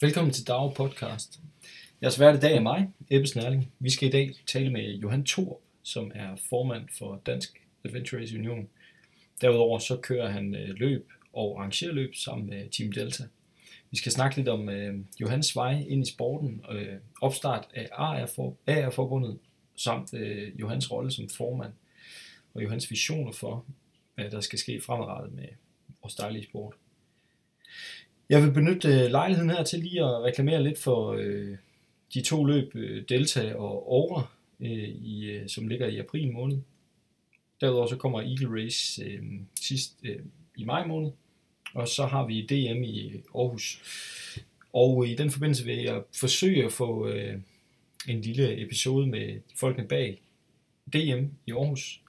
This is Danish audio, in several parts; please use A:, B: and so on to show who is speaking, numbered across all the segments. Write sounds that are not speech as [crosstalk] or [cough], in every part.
A: Velkommen til Dag Podcast. Jeg svært i dag er mig, Ebbe Snærling. Vi skal i dag tale med Johan Thor, som er formand for Dansk Adventure Race Union. Derudover så kører han øh, løb og arrangerer løb sammen med Team Delta. Vi skal snakke lidt om øh, Johans vej ind i sporten, øh, opstart af AR-forbundet, samt øh, Johans rolle som formand, og Johans visioner for, hvad der skal ske fremadrettet med vores dejlige sport. Jeg vil benytte øh, lejligheden her til lige at reklamere lidt for øh, de to løb, øh, Delta og Aura, øh, i, øh, som ligger i april måned. Derudover så kommer Eagle Race øh, sidst øh, i maj måned, og så har vi DM i Aarhus. Og i den forbindelse vil jeg forsøge at få øh, en lille episode med folkene bag DM i Aarhus.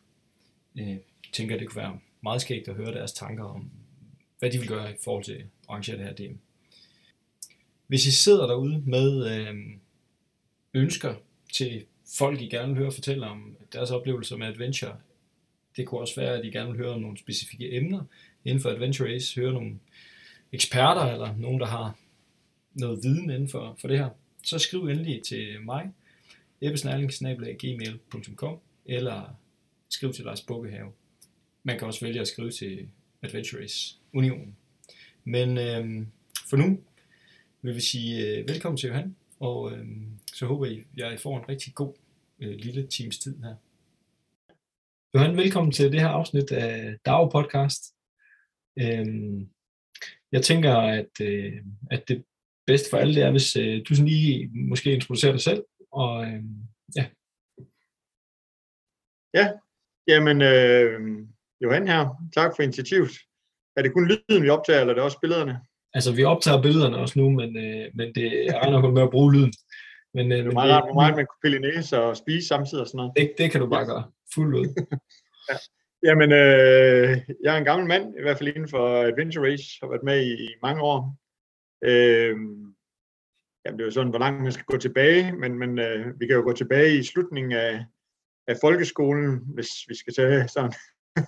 A: Jeg tænker, det kunne være meget skægt at høre deres tanker om, hvad de vil gøre i forhold til at arrangere det her DM. Hvis I sidder derude med øh, ønsker til folk, I gerne vil høre fortælle om deres oplevelser med adventure, det kunne også være, at I gerne vil høre om nogle specifikke emner inden for Adventure Race, høre nogle eksperter eller nogen, der har noget viden inden for, for det her, så skriv endelig til mig, ebbesnærling.gmail.com eller skriv til Lars Bukkehave. Man kan også vælge at skrive til Adventure Race Unionen. Men øh, for nu vil vi sige øh, velkommen til Johan, og øh, så håber jeg, at jeg får en rigtig god øh, lille times tid her. Johan, velkommen til det her afsnit af DAO Podcast. Øh, jeg tænker, at, øh, at det bedste for alle det er, hvis øh, du sådan lige måske introducerer dig selv. Og, øh, ja.
B: Ja, jamen øh, Johan her. Tak for initiativet. Er det kun lyden, vi optager, eller er det også billederne?
A: Altså, vi optager billederne også nu, men, øh, men det, regner kun med at bruge lyden.
B: Men, øh, det er meget rart, hvor meget man kunne pille næse og spise samtidig og sådan noget.
A: Det, det kan du bare gøre. Fuld ud. [laughs]
B: ja. Jamen, øh, jeg er en gammel mand, i hvert fald inden for Adventure Race, har været med i, i mange år. Øh, jamen, det er jo sådan, hvor langt man skal gå tilbage, men, men øh, vi kan jo gå tilbage i slutningen af, af folkeskolen, hvis vi skal tage sådan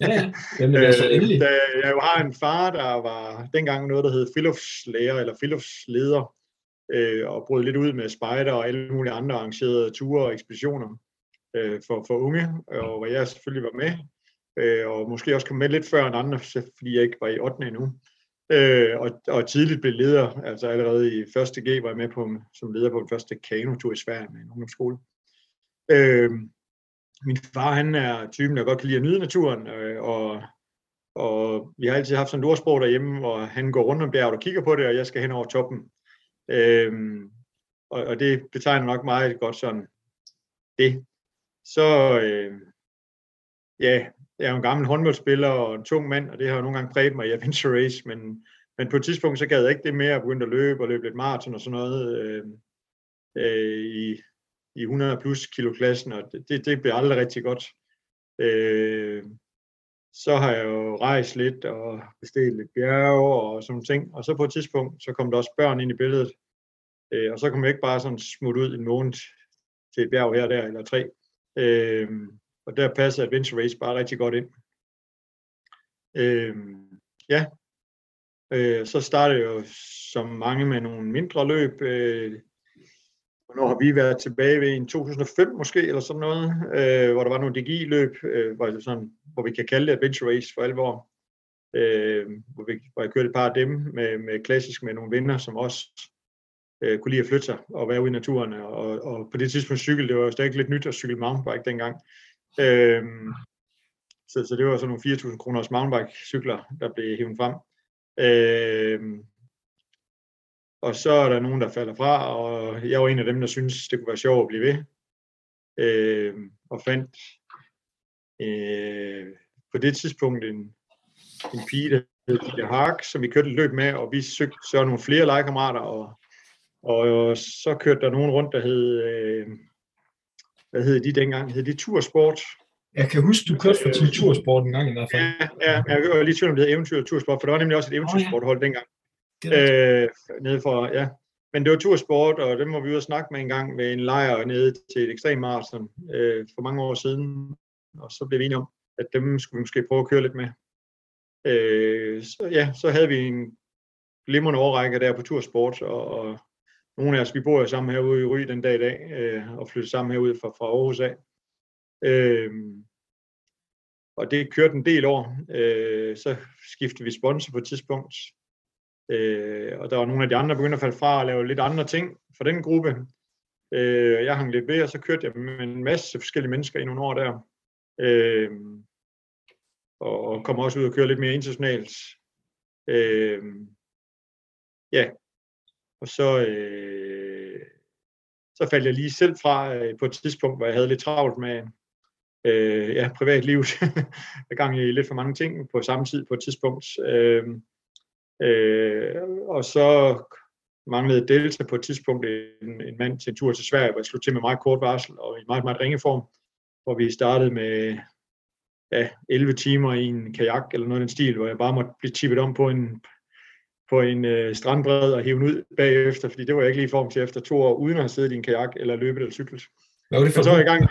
A: Ja, ja. Jamen, altså,
B: endelig. Da jeg jo har en far, der var dengang noget, der hed friluftslærer eller friluftsleder, øh, og brød lidt ud med spejder og alle mulige andre arrangerede ture og ekspeditioner øh, for, for unge, og hvor jeg selvfølgelig var med, øh, og måske også kom med lidt før end andre, fordi jeg ikke var i 8. endnu. Øh, og, og tidligt blev leder, altså allerede i første G var jeg med på, som leder på den første kanotur i Sverige med en ungdomsskole. Øh, min far, han er typen, der godt kan lide at nyde naturen, øh, og, og vi har altid haft sådan et ordsprog derhjemme, hvor han går rundt om bjerget og kigger på det, og jeg skal hen over toppen. Øhm, og, og det betegner nok meget godt sådan det. Så øh, ja, jeg er jo en gammel håndboldspiller og en tung mand, og det har jo nogle gange præget mig i Adventure Race, men, men på et tidspunkt så gad jeg ikke det mere, at begynde at løbe og løbe lidt maraton og sådan noget øh, øh, i i 100 plus kilo klassen, og det, det bliver aldrig rigtig godt. Øh, så har jeg jo rejst lidt og bestilt lidt bjerge og sådan ting, og så på et tidspunkt, så kom der også børn ind i billedet, øh, og så kom jeg ikke bare sådan smut ud en måned til et bjerg her og der, eller tre. Øh, og der passer Adventure Race bare rigtig godt ind. Øh, ja, øh, så startede jeg jo som mange med nogle mindre løb, øh, Hvornår har vi været tilbage ved en 2005 måske, eller sådan noget, øh, hvor der var nogle DGI-løb, øh, hvor, det sådan, hvor vi kan kalde det Adventure Race for alvor. Øh, hvor, vi, hvor jeg kørte et par af dem med, med klassisk med nogle venner, som også øh, kunne lide at flytte sig og være ude i naturen. Og, og på det tidspunkt cykel, det var jo stadig lidt nyt at cykle mountainbike dengang. Øh, så, så det var sådan nogle 4.000 kroners mountainbike-cykler, der blev hævet frem. Øh, og så er der nogen, der falder fra, og jeg var en af dem, der synes det kunne være sjovt at blive ved. Øh, og fandt øh, på det tidspunkt en, en pige, der hed Pia Hark, som vi kørte et løb med, og vi søgte så nogle flere legekammerater, og, og så kørte der nogen rundt, der hed, øh, hvad hed de dengang? Hed de Tursport?
A: Jeg kan huske, du kørte for Team Tursport en gang i hvert fald.
B: Ja, ja jeg var lige tvivl om det hed Eventyr Tursport, for der var nemlig også et eventyrsporthold dengang. Øh, nede for, ja. Men det var tursport, og dem var vi ude snakke med en gang ved en lejr nede til et ekstrem maraton øh, for mange år siden. Og så blev vi enige om, at dem skulle vi måske prøve at køre lidt med. Øh, så, ja, så havde vi en glimrende overrække der på tursport, og, og nogle af os, vi bor jo sammen herude i Ry den dag i dag, øh, og flyttede sammen herude fra, fra Aarhus af. Øh, og det kørte en del år. Øh, så skiftede vi sponsor på et tidspunkt. Øh, og der var nogle af de andre, der begyndte at falde fra og lave lidt andre ting for den gruppe. Øh, jeg hang lidt ved, og så kørte jeg med en masse forskellige mennesker i nogle år der. Øh, og kom også ud og køre lidt mere internationalt. Øh, ja, og så, øh, så faldt jeg lige selv fra øh, på et tidspunkt, hvor jeg havde lidt travlt med øh, ja, privatlivet. [laughs] jeg gang i lidt for mange ting på samme tid på et tidspunkt. Øh, øh, og så manglede Delta på et tidspunkt en, en mand til en tur til Sverige, hvor jeg slog til med meget kort varsel og i meget, meget ringeform, hvor vi startede med ja, 11 timer i en kajak eller noget af den stil, hvor jeg bare måtte blive tippet om på en, på en øh, strandbred og hive den ud bagefter, fordi det var jeg ikke lige i form til efter to år, uden at have siddet i en kajak eller løbet eller cyklet.
A: Hvad var det for?
B: så var jeg i gang.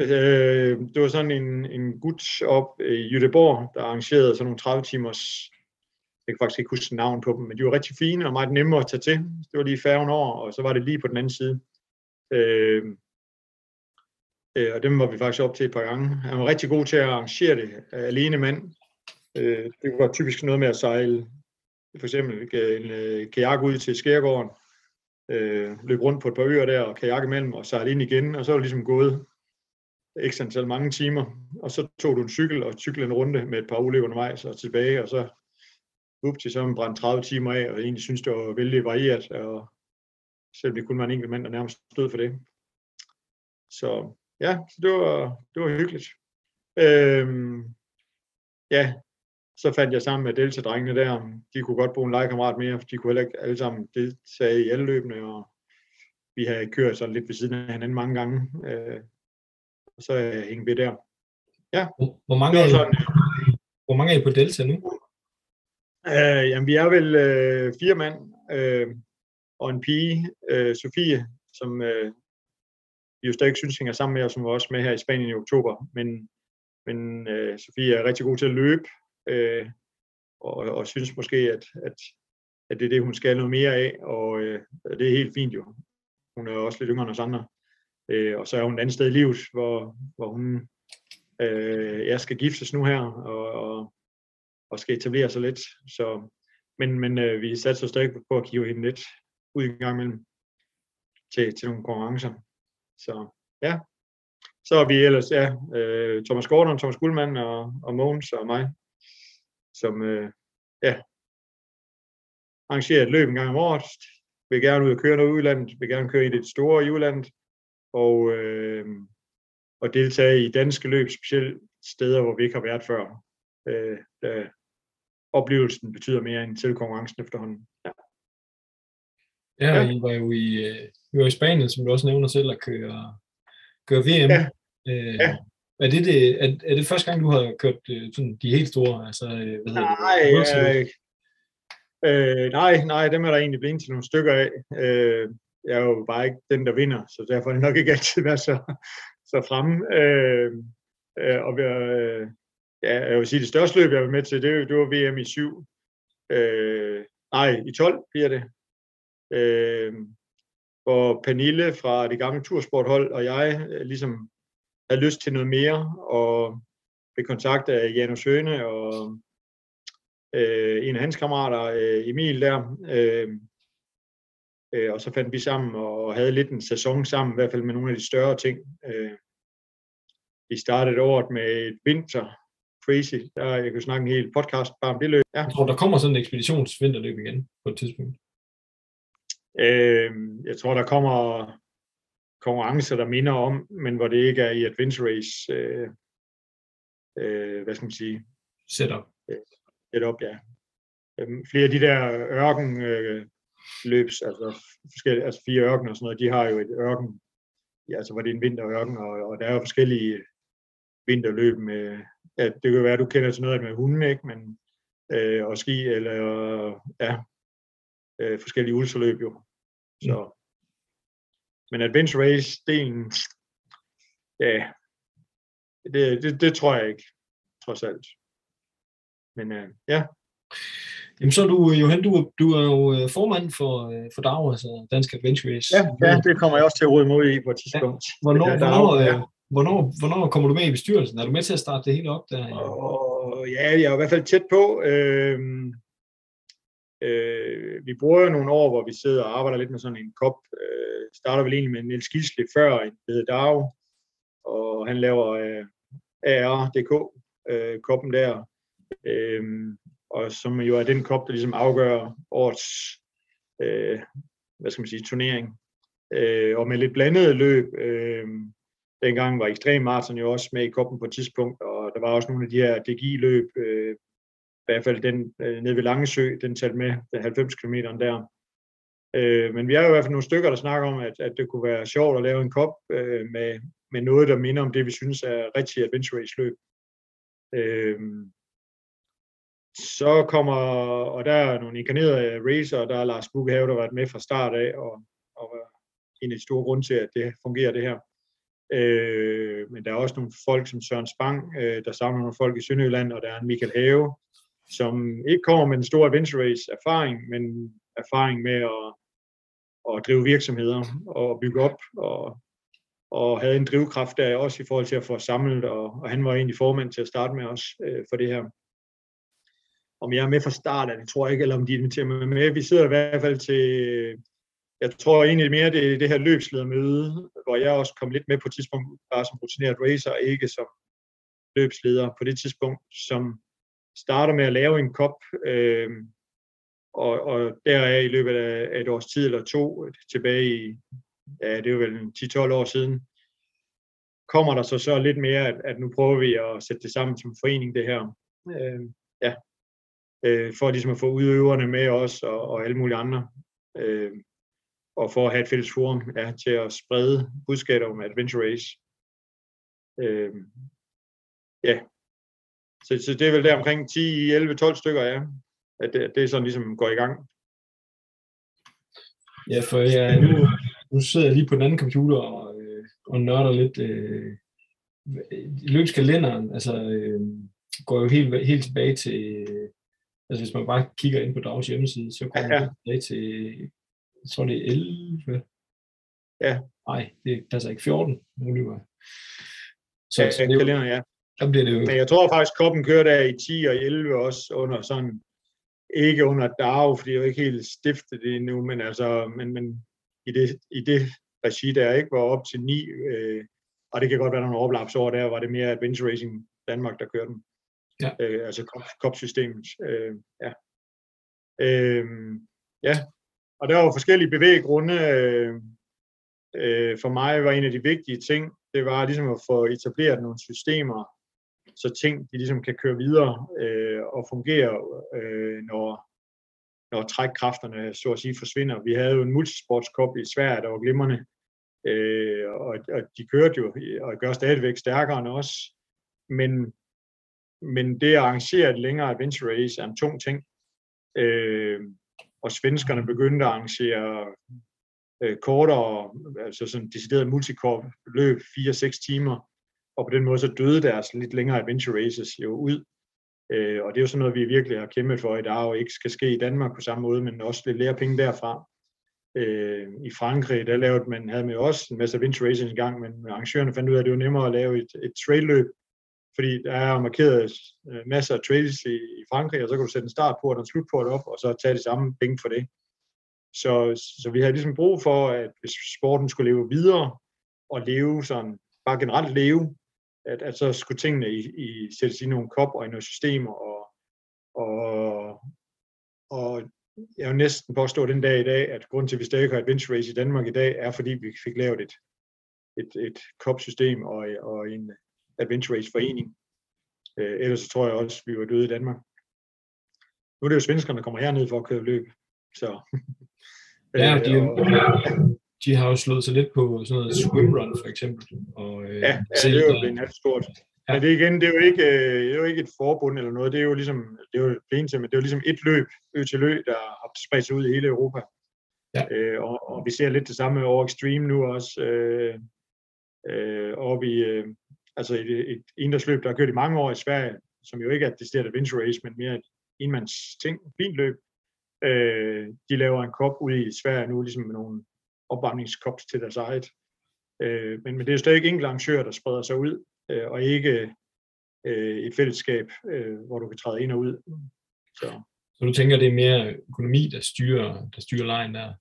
B: Øh, det var sådan en, en gut op i Jødeborg, der arrangerede sådan nogle 30 timers, jeg kan faktisk ikke huske navn på dem, men de var rigtig fine og meget nemme at tage til. Det var lige færgen over, og så var det lige på den anden side. Øh, øh, og dem var vi faktisk op til et par gange. Han var rigtig god til at arrangere det, øh, alene mand. Øh, det var typisk noget med at sejle for eksempel øh, en øh, kajak ud til Skærgården, øh, løb rundt på et par øer der og kajak imellem og sejle ind igen, og så var det ligesom gået ekstra antal mange timer, og så tog du en cykel og cyklede en runde med et par ulykker undervejs og tilbage, og så up til så man brændte 30 timer af, og egentlig synes det var vældig varieret, og selvom det kun var en enkelt mand, der nærmest stod for det. Så ja, så det var, det var hyggeligt. Øhm, ja, så fandt jeg sammen med Delta-drengene der, de kunne godt bruge en legekammerat mere, for de kunne heller ikke alle sammen deltage i alle løbene, og vi havde kørt sådan lidt ved siden af hinanden mange gange, øh, og så er jeg hængt ved der. Ja.
A: Hvor mange, er, sådan, hvor mange er I på Delta nu?
B: Øh, jamen, vi er vel øh, fire mand, øh, og en pige, øh, Sofie, som øh, vi jo stadig synes hænger sammen med, og som var også med her i Spanien i oktober, men, men øh, Sofie er rigtig god til at løbe, øh, og, og synes måske, at, at, at det er det, hun skal noget mere af, og øh, det er helt fint jo. Hun er også lidt yngre end os andre. Øh, og så er hun et andet sted i livet, hvor, hvor hun øh, jeg skal giftes nu her, og, og, og skal etablere sig lidt. Så, men men øh, vi satser stadig på at give hende lidt ud i gang imellem til, til nogle konkurrencer. Så ja, så er vi ellers, ja, øh, Thomas Gordon, Thomas Guldmann og, og Mogens og mig, som øh, ja, arrangerer et løb en gang om året, vil gerne ud og køre noget udlandet, vil gerne køre i det store i udlandet, og, øh, og deltage i danske løb, specielt steder, hvor vi ikke har været før. Øh, der, oplevelsen betyder mere end til konkurrencen efterhånden. Ja.
A: Ja, ja. I var jo i, øh, I var i Spanien, som du også nævner selv, at køre, køre VM. Ja. Øh, ja. Er det, det, er, er det første gang, du har kørt øh, sådan de helt store? Altså, øh, hvad
B: nej, det? Øh, øh, nej, nej, dem er der egentlig blevet til nogle stykker af. Øh, jeg er jo bare ikke den, der vinder, så derfor er det nok ikke altid været så, så fremme. Øh, øh, og øh, ja, jeg vil sige, det største løb, jeg var med til, det, det var VM i 7. Øh, nej, i 12 bliver det. Øh, hvor Pernille fra det gamle tursporthold og jeg øh, ligesom havde lyst til noget mere, og blev kontaktet af Janus Høne og øh, en af hans kammerater, øh, Emil der, øh, øh, og så fandt vi sammen og havde lidt en sæson sammen, i hvert fald med nogle af de større ting. Øh, vi startede året med et vinter crazy, der jeg kan snakke en hel podcast bare om det løb.
A: Ja. Jeg tror, der kommer sådan en ekspeditionsvinterløb igen på et tidspunkt.
B: Øh, jeg tror, der kommer konkurrencer, der minder om, men hvor det ikke er i Adventure Race, øh, øh, hvad skal man sige?
A: Setup.
B: Øh, setup, ja. Øh, flere af de der ørken øh, løbs, altså, forskellige, altså fire ørkener og sådan noget, de har jo et ørken, ja, altså hvor det er en vinterørken, og, og der er jo forskellige vinterløb med, ja, det kan være, at du kender til noget med hunden, ikke, men øh, og ski, eller ja, øh, forskellige ultraløb jo. Så, mm. Men Adventure Race-delen, ja, det, det, det tror jeg ikke, trods alt. Men øh, ja.
A: Jamen så er du, Johan, du, du er jo øh, formand for, øh, for DAO, altså Dansk Adventure Race.
B: Ja, ja, det kommer jeg også til at råde mod i på et tidspunkt.
A: Ja. Hvornår, hvornår, ja hvornår, hvornår kommer du med i bestyrelsen? Er du med til at starte det hele op der?
B: Og, ja, jeg er i hvert fald tæt på. Øh, øh, vi bruger jo nogle år, hvor vi sidder og arbejder lidt med sådan en kop. Øh, starter vel egentlig med Niels Gisle før, en hedder Dag, og han laver øh, AR.dk, øh, koppen der. Øh, og som jo er den kop, der ligesom afgør årets, øh, hvad skal man sige, turnering. Øh, og med lidt blandet løb, øh, dengang var Ekstrem Marathon jo også med i koppen på et tidspunkt, og der var også nogle af de her DGI-løb, øh, i hvert fald den øh, nede ved Langesø, den talte med, den 90 km der. Øh, men vi er jo i hvert fald nogle stykker, der snakker om, at, at det kunne være sjovt at lave en kop øh, med, med noget, der minder om det, vi synes er rigtig adventure race løb. Øh, så kommer, og der er nogle inkarnerede racer, der er Lars Bukkehave, der har været med fra start af, og, og en af de store grunde til, at det fungerer det her. Øh, men der er også nogle folk som Søren Spang, øh, der samler nogle folk i Sønderjylland, og der er en Michael Have, som ikke kommer med en stor adventure race erfaring, men erfaring med at, at drive virksomheder og bygge op, og, og havde en drivkraft der også i forhold til at få samlet, og, og han var egentlig formand til at starte med os øh, for det her om jeg er med fra start det, tror jeg ikke, eller om de inviterer mig med. Vi sidder i hvert fald til, jeg tror egentlig mere, det er det her løbsledermøde, hvor jeg også kom lidt med på et tidspunkt, bare som rutineret racer, og ikke som løbsleder på det tidspunkt, som starter med at lave en kop, øh, og, og der er i løbet af et års tid eller to, tilbage i, ja, det er jo vel 10-12 år siden, kommer der så så lidt mere, at, at nu prøver vi at sætte det sammen som forening, det her. Øh, ja, øh, for ligesom at få udøverne med os og, og alle mulige andre. Øh, og for at have et fælles forum ja, til at sprede budskaber om Adventure Race. Øh, ja. Så, så det er vel der omkring 10, 11, 12 stykker, ja. At det, det er sådan ligesom går i gang.
A: Ja, for ja, nu, nu sidder jeg lige på den anden computer og, øh, og nørder lidt øh, løbskalenderen. Altså, øh, går jo helt, helt tilbage til Altså hvis man bare kigger ind på Dags hjemmeside, så kommer ja, ja. man tilbage til, jeg tror det er 11.
B: Ja.
A: Nej, det passer ikke 14, nu lyver
B: Så, ja, så det, kalender, ja. Der bliver det jo... Men jeg tror faktisk, koppen kører der i 10 og 11 også under sådan, ikke under DAO, fordi det er ikke helt stiftet det endnu, men altså, men, men i det, i det regi der ikke var op til 9, øh, og det kan godt være nogle overlapsår der, var det mere Adventure Racing Danmark, der kørte den ja. øh, altså COP-systemet. Øh, ja. Øh, ja, og der var forskellige bevæggrunde. Øh, øh, for mig var en af de vigtige ting, det var ligesom at få etableret nogle systemer, så ting de ligesom kan køre videre øh, og fungere, øh, når, når trækkræfterne så at sige forsvinder. Vi havde jo en multisportskop i Sverige, der var glimrende, øh, og, og de kørte jo og gør stadigvæk stærkere end os. Men men det at arrangere et længere adventure race er en tung ting. Øh, og svenskerne begyndte at arrangere øh, kortere, altså sådan decideret multikorp løb 4-6 timer, og på den måde så døde deres lidt længere adventure races jo ud. Øh, og det er jo sådan noget, vi virkelig har kæmpet for i dag, og ikke skal ske i Danmark på samme måde, men også lidt lære penge derfra. Øh, I Frankrig, der lavede man, havde man jo også en masse adventure races engang, men arrangørerne fandt ud af, at det var nemmere at lave et, et trail-løb, fordi der er markeret øh, masser af trails i, i Frankrig, og så kan du sætte en startport og en slutport op, og så tage de samme penge for det. Så, så vi havde ligesom brug for, at hvis sporten skulle leve videre, og leve sådan, bare generelt leve, at, at så skulle tingene i, i, sættes i nogle kop og i nogle systemer, og, og, og jeg vil næsten påstå den dag i dag, at grund til, at vi stadig har Adventure Race i Danmark i dag, er fordi vi fik lavet et, et, et kopsystem og, og en, Adventure Race forening. Øh, ellers så tror jeg også, vi var døde i Danmark. Nu er det jo svenskerne, der kommer herned for at køre løb. Så, [laughs]
A: ja, de, øh, og, de har jo slået sig lidt på sådan noget swimrun for eksempel. Og,
B: øh, ja, ja, det er jo blevet stort. Ja. Men det, igen, det er, jo ikke, øh, det er jo ikke et forbund eller noget, det er jo ligesom, det er jo til, men det er jo ligesom et løb, ø til løb, der har spredt sig ud i hele Europa. Ja. Øh, og, og, vi ser lidt det samme over Extreme nu også, øh, øh, oppe i, øh, altså et, et indendørsløb, der har kørt i mange år i Sverige, som jo ikke er et decideret adventure race, men mere et, enmands ting, fint løb. Øh, de laver en kop ude i Sverige nu, ligesom med nogle opvarmningskops til deres eget. Øh, men, men det er jo stadig enkelte arrangører, der spreder sig ud, øh, og ikke øh, et fællesskab, øh, hvor du kan træde ind og ud.
A: Så. Så du tænker, det er mere økonomi, der styrer, der styrer lejen der?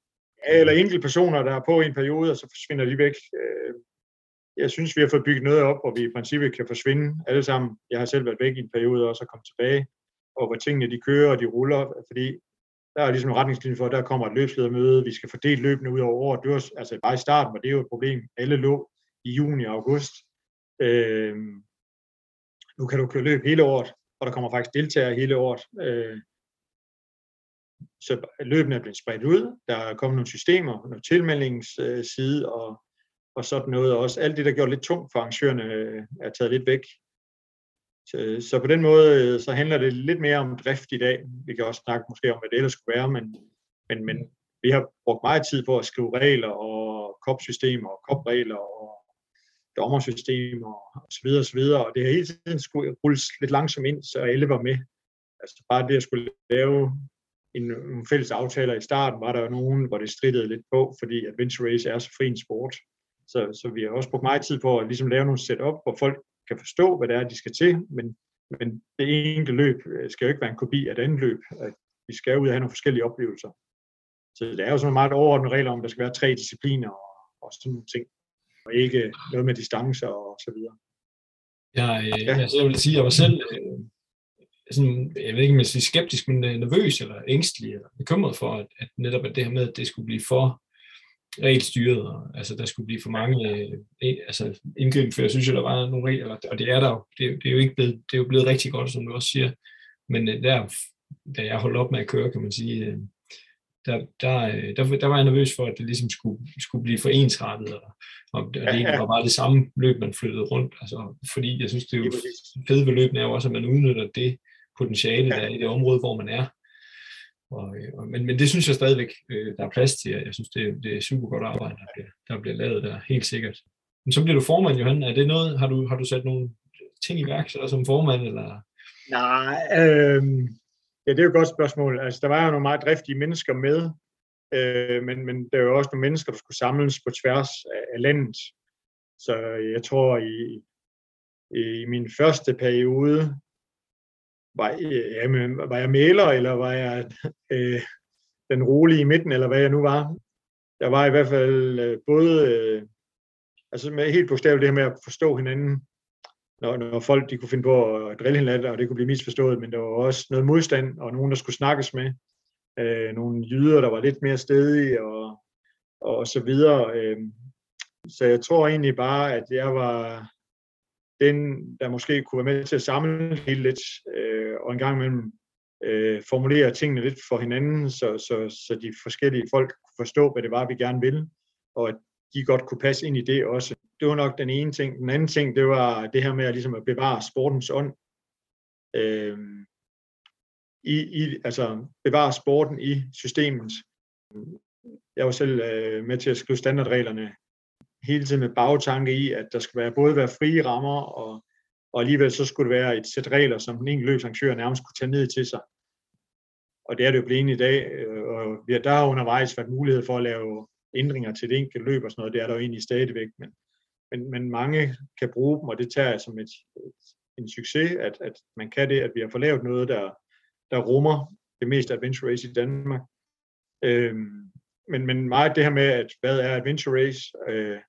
B: Ja, eller enkelte personer, der er på i en periode, og så forsvinder de væk. Øh, jeg synes, vi har fået bygget noget op, hvor vi i princippet kan forsvinde alle sammen. Jeg har selv været væk i en periode også og kommet tilbage, og hvor tingene de kører og de ruller, fordi der er ligesom en retningslinje for, at der kommer et løbsledermøde, vi skal fordele løbende ud over året. Det var, altså bare i starten var det jo et problem. Alle lå i juni og august. Øh, nu kan du køre løb hele året, og der kommer faktisk deltagere hele året. Øh, så løbene er blevet spredt ud. Der er kommet nogle systemer, nogle tilmeldingsside og, og sådan noget også. Alt det, der gjorde lidt tungt for arrangørerne, øh, er taget lidt væk. Så, så på den måde, øh, så handler det lidt mere om drift i dag. Vi kan også snakke måske om, hvad det ellers skulle være, men, men, men vi har brugt meget tid på at skrive regler og kopsystemer og kopregler og dommersystemer og så videre og så videre, og det har hele tiden skulle rulles lidt langsomt ind, så alle var med. Altså bare det at skulle lave en, en fælles aftaler i starten, var der jo nogen, hvor det strittede lidt på, fordi Adventure Race er så fri en sport. Så, så vi har også brugt meget tid på at ligesom lave nogle setup, hvor folk kan forstå, hvad det er, de skal til, men, men det enkelte løb øh, skal jo ikke være en kopi af et andet løb. Vi skal ud og have nogle forskellige oplevelser. Så det er jo sådan meget overordnet regler om, at der skal være tre discipliner og, og sådan nogle ting, og ikke noget med distancer og så videre.
A: Ja, øh, ja. Altså, jeg vil sige, at jeg var selv øh, sådan, jeg ved ikke, om jeg siger skeptisk, men øh, nervøs eller ængstelig eller bekymret for, at, at netop at det her med, at det skulle blive for regelstyret, og, altså der skulle blive for mange øh, altså, indgreb, for jeg synes jo, der var nogle regler, og det er der jo, det, det er jo ikke blevet, det er jo blevet rigtig godt, som du også siger, men øh, der, da jeg holdt op med at køre, kan man sige, øh, der, der, der, der var jeg nervøs for, at det ligesom skulle, skulle blive for ensrettet, og, og det egentlig var bare det samme løb, man flyttede rundt, altså, fordi jeg synes, det er jo fede ved løbene er jo også, at man udnytter det potentiale, der er i det område, hvor man er, og, øh, og, men, men det synes jeg stadigvæk, øh, der er plads til. Jeg synes, det, det er super godt arbejde, der bliver, der bliver lavet der, helt sikkert. Men så bliver du formand, Johan. Er det noget, har du, har du sat nogle ting i værk så, som formand? Eller?
B: Nej, øh, ja, det er jo et godt spørgsmål. Altså, der var jo nogle meget driftige mennesker med, øh, men, men der er jo også nogle mennesker, der skulle samles på tværs af, af landet. Så jeg tror, i, i min første periode, var, øh, jamen, var jeg maler, eller var jeg øh, den rolige i midten, eller hvad jeg nu var. Jeg var i hvert fald øh, både, øh, altså med helt bogstaveligt det her med at forstå hinanden, når, når folk de kunne finde på at drille hinanden, og det kunne blive misforstået, men der var også noget modstand, og nogen, der skulle snakkes med. Øh, nogle jyder, der var lidt mere stedige, og, og så videre. Øh, så jeg tror egentlig bare, at jeg var den, der måske kunne være med til at samle hele lidt, øh, og en gang imellem øh, formulere tingene lidt for hinanden, så, så, så de forskellige folk kunne forstå, hvad det var, vi gerne ville, og at de godt kunne passe ind i det også. Det var nok den ene ting. Den anden ting, det var det her med at, ligesom at bevare sportens ånd. Øh, i, i, altså bevare sporten i systemet. Jeg var selv øh, med til at skrive standardreglerne hele tiden med bagtanke i, at der skal være, både være frie rammer, og, og alligevel så skulle det være et sæt regler, som den enkelte løbsarrangør nærmest kunne tage ned til sig. Og det er det jo blevet i dag, øh, og vi har der undervejs været mulighed for at lave ændringer til det enkelte løb og sådan noget, det er der jo egentlig stadigvæk, men, men, men mange kan bruge dem, og det tager jeg som et, et, en succes, at, at man kan det, at vi har fået lavet noget, der, der rummer det meste adventure race i Danmark. Øhm, men, men meget det her med, at hvad er adventure race, øh,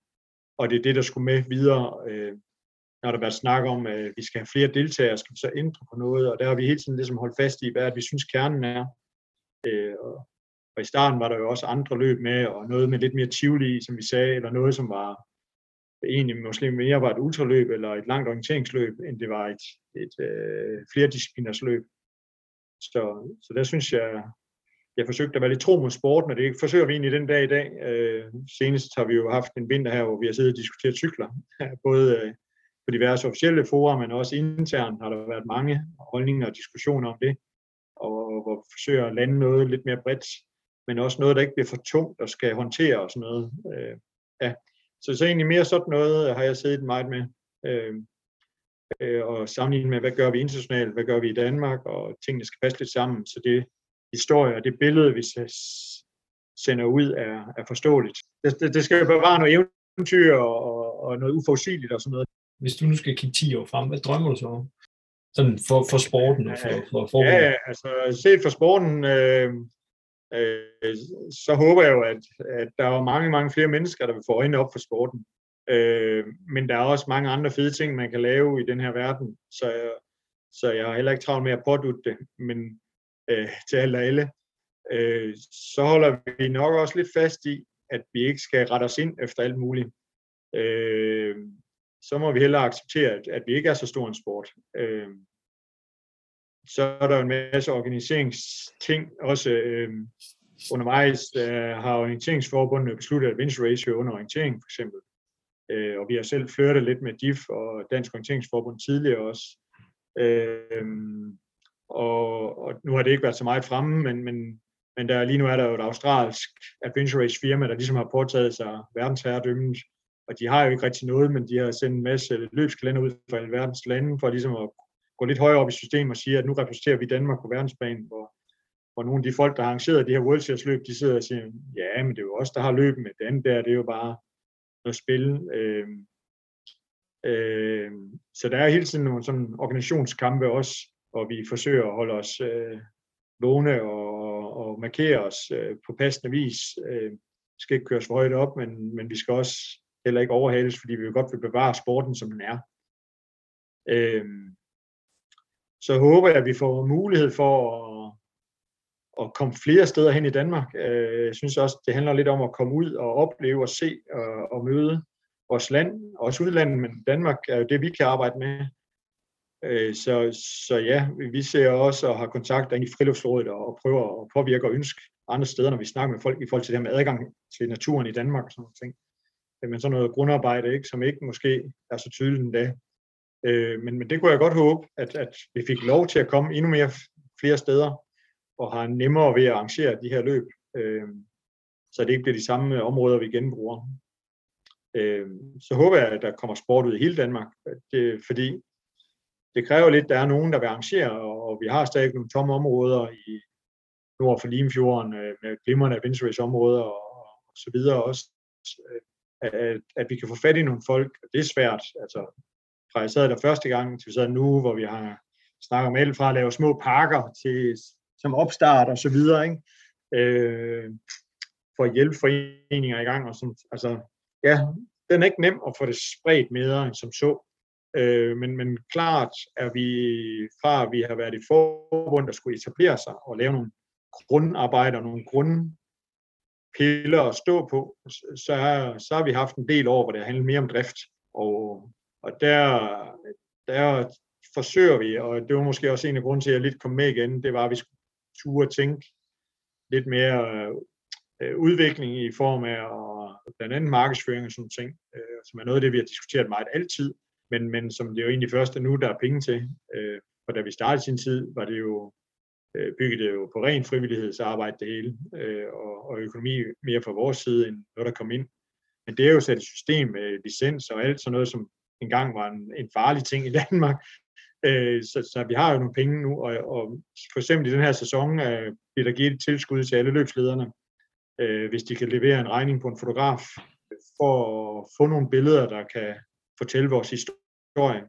B: og det er det, der skulle med videre. Øh, når der været snak om, at vi skal have flere deltagere, skal vi så ændre på noget, og der har vi hele tiden ligesom holdt fast i, hvad vi synes kernen er. Øh, og, og i starten var der jo også andre løb med, og noget med lidt mere tivoli, som vi sagde, eller noget, som var egentlig måske mere var et ultraløb eller et langt orienteringsløb, end det var et, et øh, flerdiscipliners løb. Så, så der synes jeg, jeg forsøgte at være lidt tro mod sporten, og det forsøger vi egentlig den dag i dag. Øh, senest har vi jo haft en vinter her, hvor vi har siddet og diskuteret cykler, [laughs] både øh, på diverse officielle fora, men også internt har der været mange holdninger og diskussioner om det, og hvor vi forsøger at lande noget lidt mere bredt, men også noget, der ikke bliver for tungt og skal håndtere og sådan noget. Øh, ja. Så, så egentlig mere sådan noget har jeg siddet meget med. Øh, øh, og sammenlignet med, hvad gør vi internationalt, hvad gør vi i Danmark, og tingene skal passe lidt sammen, så det historie og det billede, vi sender ud, er, er forståeligt. Det, det, det skal bevare noget eventyr og, og noget uforudsigeligt og sådan noget.
A: Hvis du nu skal kigge 10 år frem, hvad drømmer du så om? Sådan for, for sporten og for, for for
B: Ja, altså set for sporten, øh, øh, så håber jeg jo, at, at der er mange, mange flere mennesker, der vil få øjnene op for sporten. Øh, men der er også mange andre fede ting, man kan lave i den her verden, så, så jeg har heller ikke travlt med at pådutte det, men øh, til alle og alle. Øh, så holder vi nok også lidt fast i, at vi ikke skal rette os ind efter alt muligt. Øh, så må vi hellere acceptere, at, at vi ikke er så stor en sport. Øh, så er der en masse organiseringsting. Også øh, undervejs øh, har orienteringsforbundet besluttet at venture ratio under orientering for eksempel. Øh, og vi har selv flørtet lidt med DIF og Dansk Orienteringsforbund tidligere også. Øh, og, og nu har det ikke været så meget fremme, men, men, men der, lige nu er der jo et australsk adventure race firma, der ligesom har påtaget sig verdensherredømmet, og de har jo ikke rigtig noget, men de har sendt en masse løbskalender ud fra alle verdens lande, for ligesom at gå lidt højere op i systemet og sige, at nu repræsenterer vi Danmark på verdensplan, hvor, hvor nogle af de folk, der har arrangeret de her World Series løb, de sidder og siger, ja, men det er jo også der har løbet med det andet der, det er jo bare noget spil. Øh, øh, så der er hele tiden nogle sådan organisationskampe også, og vi forsøger at holde os øh, vågne og, og markere os øh, på passende vis. Øh, vi skal ikke køres for højt op, men, men vi skal også heller ikke overhales, fordi vi jo godt vil bevare sporten, som den er. Øh, så håber jeg, at vi får mulighed for at, at komme flere steder hen i Danmark. Øh, jeg synes også, det handler lidt om at komme ud og opleve og se og, og møde vores land, også udlandet, men Danmark er jo det, vi kan arbejde med. Øh, så, så ja, vi ser også og har kontakt ind i friluftsrådet og prøver at påvirke og ønske andre steder, når vi snakker med folk i forhold til det her med adgang til naturen i Danmark og sådan noget ting. Øh, men sådan noget grundarbejde, ikke, som ikke måske er så tydeligt endda. Øh, men, men det kunne jeg godt håbe, at, at vi fik lov til at komme endnu mere flere steder og har nemmere ved at arrangere de her løb, så det ikke bliver de samme områder, vi genbruger. Så håber jeg, at der kommer sport ud i hele Danmark, det, fordi det kræver lidt, at der er nogen, der vil arrangere, og vi har stadig nogle tomme områder i nord for Limfjorden øh, med glimrende adventure områder og, og så videre også, øh, at, at vi kan få fat i nogle folk. Det er svært, altså fra jeg sad der første gang til vi sad nu, hvor vi har snakket om alt fra at lave små parker til som opstart og så videre, ikke? Øh, for at hjælpe foreninger i gang. Og sådan, altså, ja, den er ikke nem at få det spredt mere end som så. Øh, men, men klart er vi fra, at vi har været i forbund, der skulle etablere sig og lave nogle grundarbejder, nogle grundpiller at stå på, så, så har vi haft en del år, hvor det har handlet mere om drift. Og, og der, der forsøger vi, og det var måske også en af grunden til, at jeg lidt kom med igen, det var, at vi skulle ture tænke lidt mere øh, udvikling i form af og blandt andet markedsføring og sådan ting, øh, som er noget af det, vi har diskuteret meget altid, men, men som det er jo egentlig først nu, der er penge til. Øh, for da vi startede sin tid, var det jo øh, bygget det jo på ren frivillighedsarbejde det hele, øh, og, og økonomi mere fra vores side, end noget, der kom ind. Men det er jo sat et system med licens og alt sådan noget, som engang var en, en farlig ting i Danmark. Øh, så, så vi har jo nogle penge nu, og, og for eksempel i den her sæson øh, bliver der givet et tilskud til alle løbslederne, øh, hvis de kan levere en regning på en fotograf, for at få nogle billeder, der kan fortælle vores historie.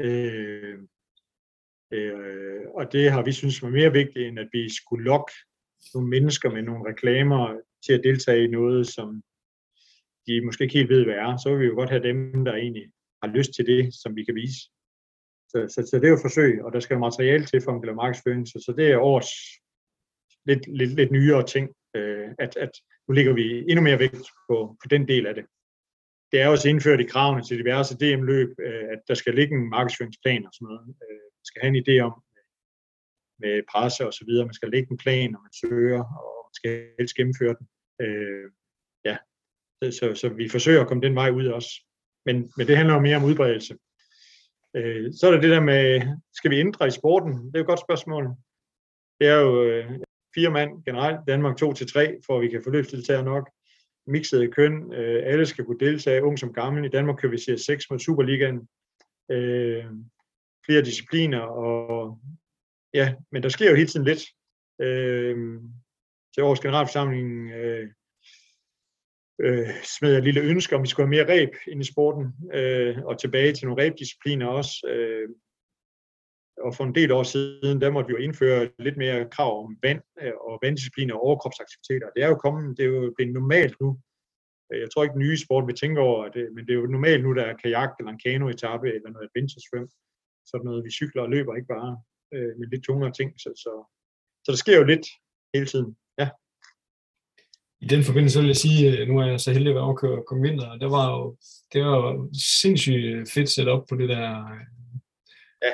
B: Øh, øh, og det har vi synes var mere vigtigt, end at vi skulle lokke nogle mennesker med nogle reklamer til at deltage i noget, som de måske ikke helt ved, hvad er. Så vil vi jo godt have dem, der egentlig har lyst til det, som vi kan vise. Så, så, så det er jo et forsøg, og der skal jo materiale til for en lave markedsføring, så, så det er årets lidt, lidt, lidt nyere ting, øh, at, at nu ligger vi endnu mere vægt på, på den del af det det er også indført i kravene til diverse DM-løb, øh, at der skal ligge en markedsføringsplan og sådan noget. Øh, man skal have en idé om øh, med presse og så videre. Man skal lægge en plan, når man søger, og man skal helst gennemføre den. Øh, ja, så, så vi forsøger at komme den vej ud også. Men, men det handler jo mere om udbredelse. så er der det der med, skal vi ændre i sporten? Det er jo et godt spørgsmål. Det er jo fire mand generelt, Danmark 2 til 3, for at vi kan få løbsdeltager nok mixede køn. Øh, alle skal kunne deltage, ung som gammel. I Danmark kører vi se 6 mod Superligaen. øh, flere discipliner, og ja, men der sker jo hele tiden lidt. Øh, til årets generalforsamling øh, øh, smed jeg et lille ønske om, vi skulle have mere ræb ind i sporten, øh, og tilbage til nogle ræbdiscipliner også. Øh, og for en del år siden, der måtte vi jo indføre lidt mere krav om vand øh, og vanddiscipliner og overkropsaktiviteter. Det er jo kommet, det er jo blevet normalt nu. Jeg tror ikke, den nye sport vil tænke over det, øh, men det er jo normalt nu, der er kajak eller en kanoetappe eller noget adventure swim. Sådan noget, vi cykler og løber, ikke bare øh, med lidt tungere ting. Så, så, så der sker jo lidt hele tiden. Ja.
A: I den forbindelse vil jeg sige, øh, nu er jeg så heldig at være overkørt Kong Vinter, og det var jo det var jo sindssygt fedt setup på det der
B: ja,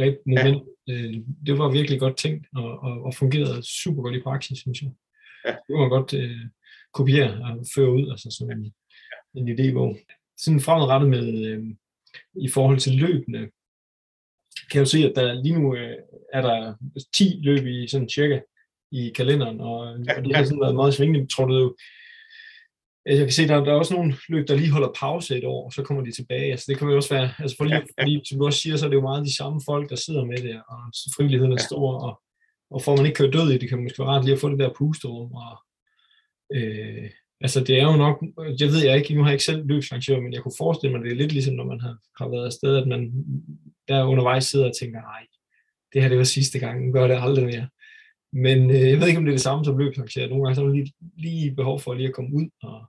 A: ret moment. Ja. Øh, det var virkelig godt tænkt og, og, og fungerede super godt i praksis, synes jeg. Ja. Det var godt uh, kopiere og føre ud, altså sådan en, ja. en idébog. Sådan fremadrettet med, uh, i forhold til løbende, kan jeg jo se, at der lige nu uh, er der 10 løb i sådan cirka i kalenderen, og, ja, og det har sådan været meget svingende. Tror du, jeg kan se, der, der er også nogle løb, der lige holder pause et år, og så kommer de tilbage. Altså, det kan jo også være, altså for lige, ja, ja. som du også siger, så er det jo meget de samme folk, der sidder med det, og frivilligheden er ja. stor, og, og får man ikke kørt død i det, kan man måske være ret lige at få det der pusterum. Og, øh, altså det er jo nok, jeg ved jeg ikke, nu har jeg ikke selv løbsarrangør, men jeg kunne forestille mig, det er lidt ligesom, når man har, har været afsted, at man der undervejs sidder og tænker, nej, det her det var sidste gang, gør det aldrig mere. Men øh, jeg ved ikke, om det er det samme som løbsarrangør. Nogle gange så er man lige, lige behov for lige at komme ud og,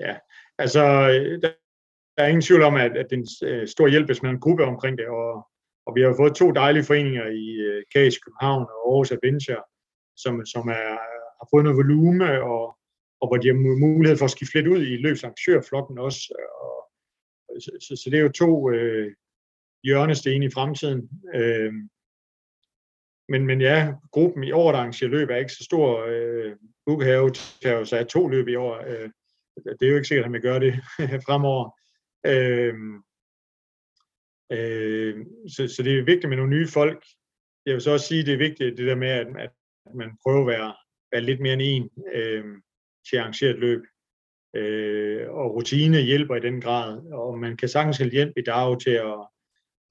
B: Ja, altså der, der er ingen tvivl om, at, at det er en øh, stor hjælp, hvis man er en gruppe omkring det, og, og vi har fået to dejlige foreninger i øh, uh, KS København og Aarhus Adventure, som, som er, har fået noget volume, og, og hvor de har mulighed for at skifte lidt ud i løbsarrangørflokken også. Og, så, så, så det er jo to øh, hjørnesten i fremtiden. Øh, men, men ja, gruppen i år, der arrangerer løb, er ikke så stor. Øh, Bukehave kan jo så to løb i år. Øh, det er jo ikke sikkert, at han vil gøre det [laughs] fremover. Øh, øh, så, så det er vigtigt med nogle nye folk. Jeg vil så også sige, at det er vigtigt det der med, at, at man prøver at være, være lidt mere end en øh, til at arrangere et løb. Øh, og rutine hjælper i den grad, og man kan sagtens have hjælp i dag til at,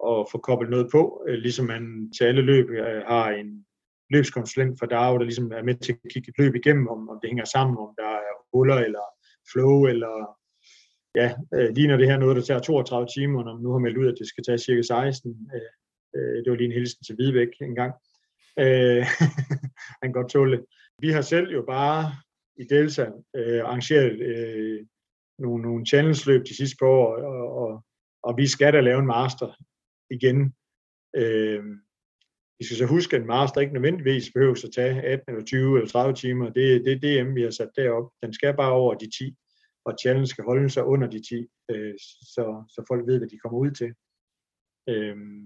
B: at få koblet noget på, øh, ligesom man til alle løb øh, har en løbskonsulent for DAO, der ligesom er med til at kigge et løb igennem, om, om det hænger sammen, om der er huller eller flow, eller ja, øh, ligner det her noget, der tager 32 timer, når man nu har meldt ud, at det skal tage cirka 16. Øh, øh, det var lige en hilsen til Hvidebæk en gang. Øh, [laughs] han kan godt tåle det. Vi har selv jo bare i Delta øh, arrangeret øh, nogle, nogle challenge-løb de sidste par år, og, og, og vi skal da lave en master igen. Øh, vi skal så huske, at en master ikke nødvendigvis behøver at tage 18 eller 20 eller 30 timer. Det, det er DM, vi har sat derop. Den skal bare over de 10, og challenge skal holde sig under de 10, øh, så, så folk ved, hvad de kommer ud til. Øhm,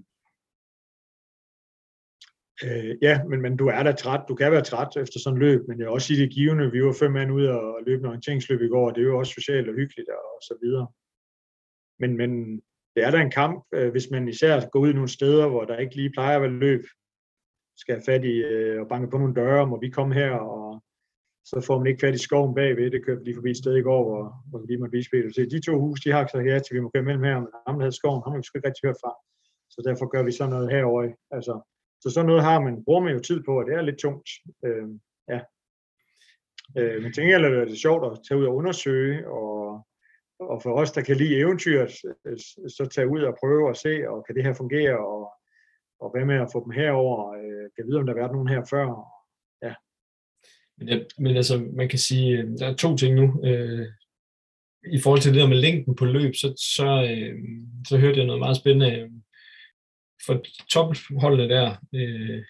B: øh, ja, men, men du er da træt. Du kan være træt efter sådan et løb, men jeg vil også sige, det givende. Vi var fem mand ude og løbe en orienteringsløb i går, og det er jo også socialt og hyggeligt og så videre. Men, men det er da en kamp, øh, hvis man især går ud i nogle steder, hvor der ikke lige plejer at være løb, skal have fat i øh, og banke på nogle døre, må vi komme her, og så får man ikke fat i skoven bagved. Det kørte lige forbi et sted i går, hvor, hvor vi lige måtte vise Peter. Så de to huse, de har så her til, vi må køre mellem her, men ham, der havde skoven, ham har vi sgu ikke rigtig hørt fra. Så derfor gør vi sådan noget herovre. Altså, så sådan noget har man, bruger man jo tid på, og det er lidt tungt. Øh, ja. Øh, men tænker jeg, at det sjovt at tage ud og undersøge, og, og for os, der kan lide eventyret, øh, så tage ud og prøve og se, og kan det her fungere, og og hvad med at få dem herover? Øh, kan vide, om der har været nogen her før? Ja.
A: Men, ja, men altså, man kan sige, øh, der er to ting nu. Øh, I forhold til det der med længden på løb, så, så, øh, så hørte jeg noget meget spændende øh, for topholdene der, øh,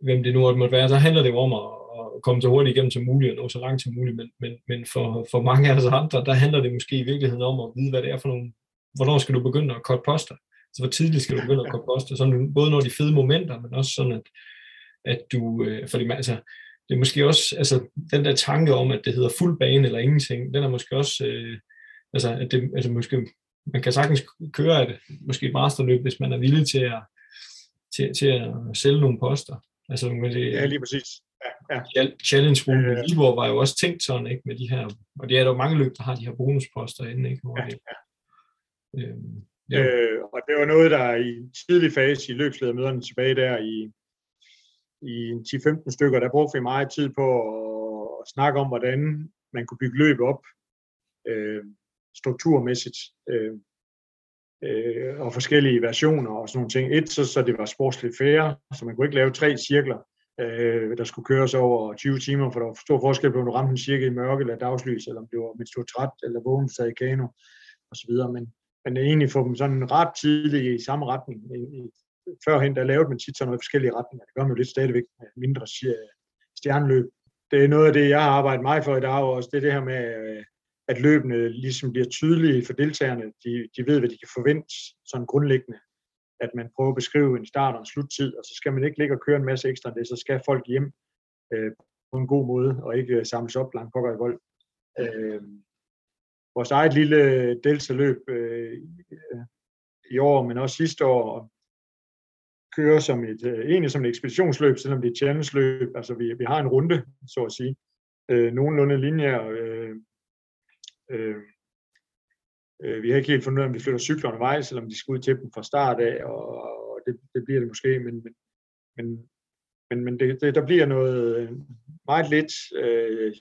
A: hvem det nu måtte være, så handler det jo om at, at komme så hurtigt igennem som muligt og nå så langt som muligt, men, men, men for, for mange af os andre, der handler det måske i virkeligheden om at vide, hvad det er for nogle, hvornår skal du begynde at korte poster? Så hvor tidligt skal du begynde at komposte, sådan, både når de fede momenter, men også sådan, at, at du, øh, fordi man, altså, det er måske også, altså, den der tanke om, at det hedder fuld bane eller ingenting, den er måske også, øh, altså, at det, altså, måske, man kan sagtens køre et, måske et masterløb, hvis man er villig til at, til, til at sælge nogle poster. Altså, med det,
B: ja, lige præcis. Ja, ja.
A: Challenge Rune øh, Libor var jo også tænkt sådan, ikke, med de her, og det er der jo mange løb, der har de her bonusposter inde, ikke, hvor
B: ja,
A: det,
B: ja Øh, ja. øh, og det var noget, der i tidlig fase i løbsledermøderne tilbage der i, i 10-15 stykker, der brugte vi meget tid på at, at snakke om, hvordan man kunne bygge løb op øh, strukturmæssigt. Øh, øh, og forskellige versioner og sådan nogle ting. Et, så, så det var sportsligt færre, så man kunne ikke lave tre cirkler, øh, der skulle køres over 20 timer, for der var stor forskel på, om du ramte en cirkel i mørke eller dagslys, eller om det var mens du var træt eller vågen, sad i kano og så videre. Men, men egentlig få dem sådan ret tidligt i samme retning. I, førhen, der lavede man tit sådan noget forskellige retninger. Det gør man jo lidt stadigvæk med mindre stjerneløb. Det er noget af det, jeg har arbejdet meget for i dag også. Det er det her med, øh, at løbene ligesom bliver tydelige for deltagerne. De, de ved, hvad de kan forvente sådan grundlæggende. At man prøver at beskrive en start og en sluttid, og så skal man ikke ligge og køre en masse ekstra det, så skal folk hjem øh, på en god måde, og ikke øh, samles op langt pokker i vold. Øh, vores eget lille deltaløb øh, i år, men også sidste år, kører som et, øh, egentlig som et ekspeditionsløb, selvom det er et challenge-løb. Altså vi, vi har en runde, så at sige. Øh, nogenlunde linjer, øh, øh, Øh, vi har ikke helt fundet ud af, om vi flytter cykler undervejs, eller om de skal ud til dem fra start af, og, og det, det bliver det måske, men, men, men, men, men det, det, der bliver noget øh, meget lidt øh,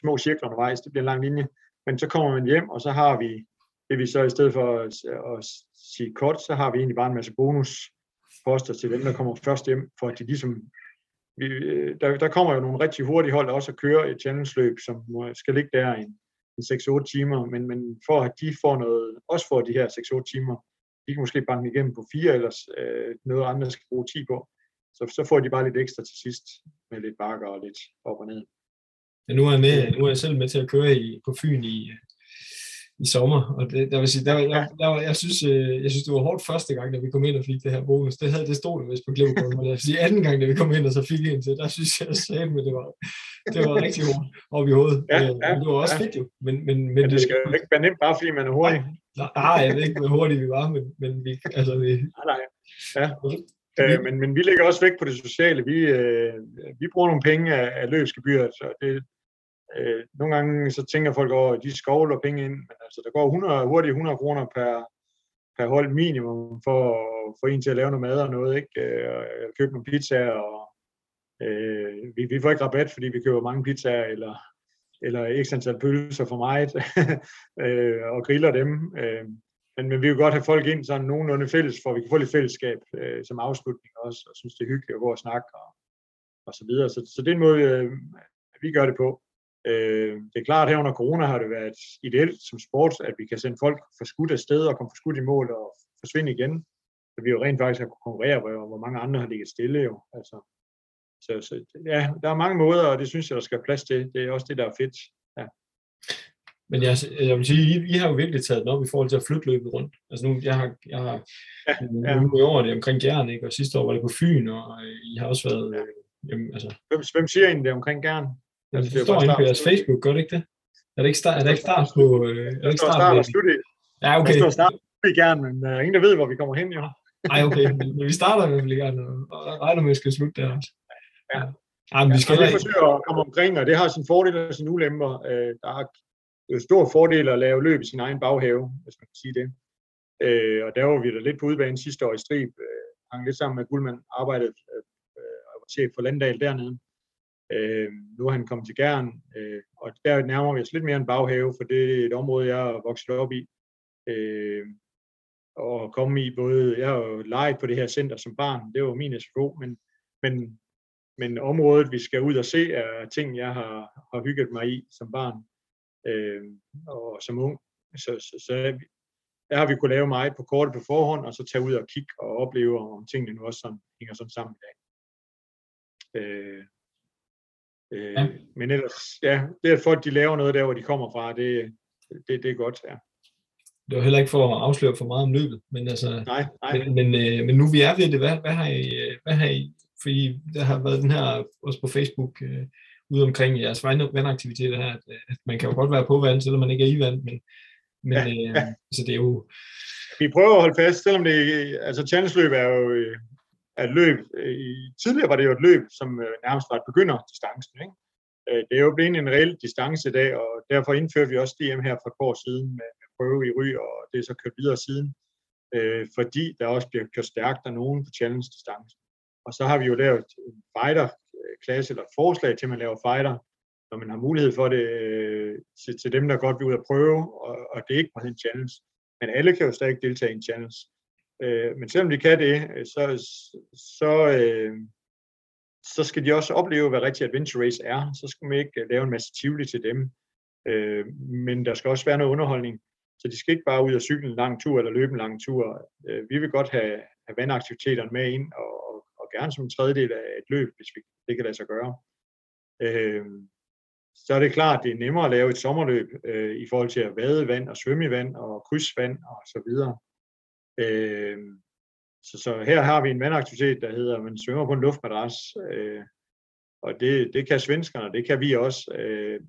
B: små cirkler undervejs, det bliver en lang linje, men så kommer man hjem, og så har vi, det vi så i stedet for at, at sige kort, så har vi egentlig bare en masse bonusposter til dem, der kommer først hjem, for at de ligesom vi, øh, der, der kommer jo nogle rigtig hurtige hold også at køre et challenge-løb, som skal ligge der en 6-8 timer, men, men for at de får noget, også får de her 6-8 timer, de kan måske banke igennem på fire, eller øh, noget andre skal bruge 10 på. Så, så får de bare lidt ekstra til sidst, med lidt bakker og lidt op og ned.
A: Ja, nu er jeg, med, nu er jeg selv med til at køre i, på Fyn i, i sommer, og det, der vil sige, der, jeg, jeg, jeg, synes, øh, jeg synes, det var hårdt første gang, da vi kom ind og fik det her bonus. Det, havde, det stod jo vist på Glevkorn, men jeg vil sige, anden gang, da vi kom ind og så fik en til, der synes jeg sagde, men det var, det var rigtig hårdt op i hovedet. Ja, øh, ja, det var også ja. fedt jo. Men, men, men,
B: men det skal jo ikke være nemt, bare fordi man er hurtig.
A: Nej, jeg ved ikke, hvor hurtigt vi var, men, men vi, altså vi...
B: Nej, nej. Ja. Øh, men, men vi lægger også vægt på det sociale. Vi, øh, vi bruger nogle penge af, af løbsgebyret, så det, Øh, nogle gange så tænker folk over, at de skovler penge ind, men altså der går 100, hurtigt 100 kroner per, per hold minimum for, for en til at lave noget mad og noget, ikke? Øh, købe nogle pizzaer, og øh, vi, vi får ikke rabat, fordi vi køber mange pizzaer, eller, eller ekstra antal pølser for meget, [laughs] øh, og griller dem. Øh, men, men vi vil godt have folk ind sådan nogenlunde fælles, for vi kan få lidt fællesskab øh, som afslutning også, og synes det er hyggeligt at gå og snakke, og, og så videre. Så, så det er en måde, øh, vi gør det på. Øh, det er klart, at her under corona har det været ideelt som sport, at vi kan sende folk for skudt af sted og komme for skudt i mål og forsvinde igen. Så vi jo rent faktisk har kunnet konkurrere, hvor, hvor mange andre har ligget stille jo. Altså, så, så, ja, der er mange måder, og det synes jeg, der skal plads til. Det er også det, der er fedt. Ja.
A: Men jeg, jeg vil sige, I, I har jo virkelig taget den op i forhold til at flytte løbet rundt. Altså nu, jeg har, jeg har ja, ja. nu i år det omkring Gern, ikke? og sidste år var det på Fyn, og I har også været... Ja. Jamen, altså...
B: hvem, hvem siger egentlig det omkring Gern?
A: Ja, det, det står inde på jeres Facebook, gør det ikke det? Er det ikke start, er det ikke start på... Øh, er det ikke start, start
B: på slut Ja, okay. Der står start i gerne, men er ingen, der ved, hvor vi kommer hen, jo.
A: Nej, okay, men, vi starter i hvert fald gerne, og regner med, at vi skal slutte der også.
B: Ja. Ja, men vi skal ja, vi forsøger at komme omkring, og det har sin fordel og sin ulemper. Øh, der er jo stor fordel at lave løb i sin egen baghave, hvis man kan sige det. Øh, og der var vi da lidt på udbanen sidste år i Strib, øh, hang lidt sammen med Guldmand, arbejdede og var chef for Landdal dernede. Øh, nu er han kommet til Gern, øh, og der nærmer vi os lidt mere en baghave, for det er et område, jeg er vokset op i. Øh, og komme i både, jeg har jo leget på det her center som barn, det var min SFO, men, men, men området, vi skal ud og se, er ting, jeg har, har hygget mig i som barn øh, og som ung. Så, så, så der har vi kunne lave meget på kortet på forhånd, og så tage ud og kigge og opleve, om tingene nu også sådan, hænger sådan sammen i dag. Øh, Øh, ja. Men ellers, ja, det at folk de laver noget der, hvor de kommer fra, det, det, det er godt, ja.
A: Det var heller ikke for at afsløre for meget om løbet, men altså,
B: nej, nej.
A: Men, men, øh, men nu vi er ved det, hvad, hvad, har I, hvad har I, fordi der har været den her, også på Facebook, øh, ude omkring jeres vandaktiviteter her, at, at man kan jo godt være på vand, selvom man ikke er i vand, men, men ja, øh, ja. altså det er jo...
B: Vi prøver at holde fast, selvom det, altså challenge-løb er jo, af løb, øh, I, tidligere var det jo et løb, som øh, nærmest var et begynderdistancen, ikke? Øh, det er jo blevet en reel distance i dag, og derfor indførte vi også DM her for et år siden med, med prøve i ry, og det er så kørt videre siden, øh, fordi der også bliver kørt stærkt af nogen på challenge-distance. Og så har vi jo lavet en fighter-klasse, øh, eller et forslag til, at man laver fighter, når man har mulighed for det øh, til, til dem, der godt vil ud og prøve, og, og det er ikke bare en challenge. Men alle kan jo stadig deltage i en challenge. Øh, men selvom de kan det, øh, så, så, øh, så skal de også opleve, hvad rigtig adventure race er. Så skal man ikke øh, lave en masse tivoli til dem. Øh, men der skal også være noget underholdning. Så de skal ikke bare ud og cykle en lang tur eller løbe en lang tur. Øh, vi vil godt have, have vandaktiviteterne med ind, og, og, og gerne som en tredjedel af et løb, hvis vi, det kan lade sig gøre. Øh, så er det klart, at det er nemmere at lave et sommerløb øh, i forhold til at vade i vand og svømme i vand og krydsvand og så videre. Øh, så, så her har vi en vandaktivitet, der hedder, at man svømmer på en luftmadras, øh, og det, det kan svenskerne, det kan vi også, øh,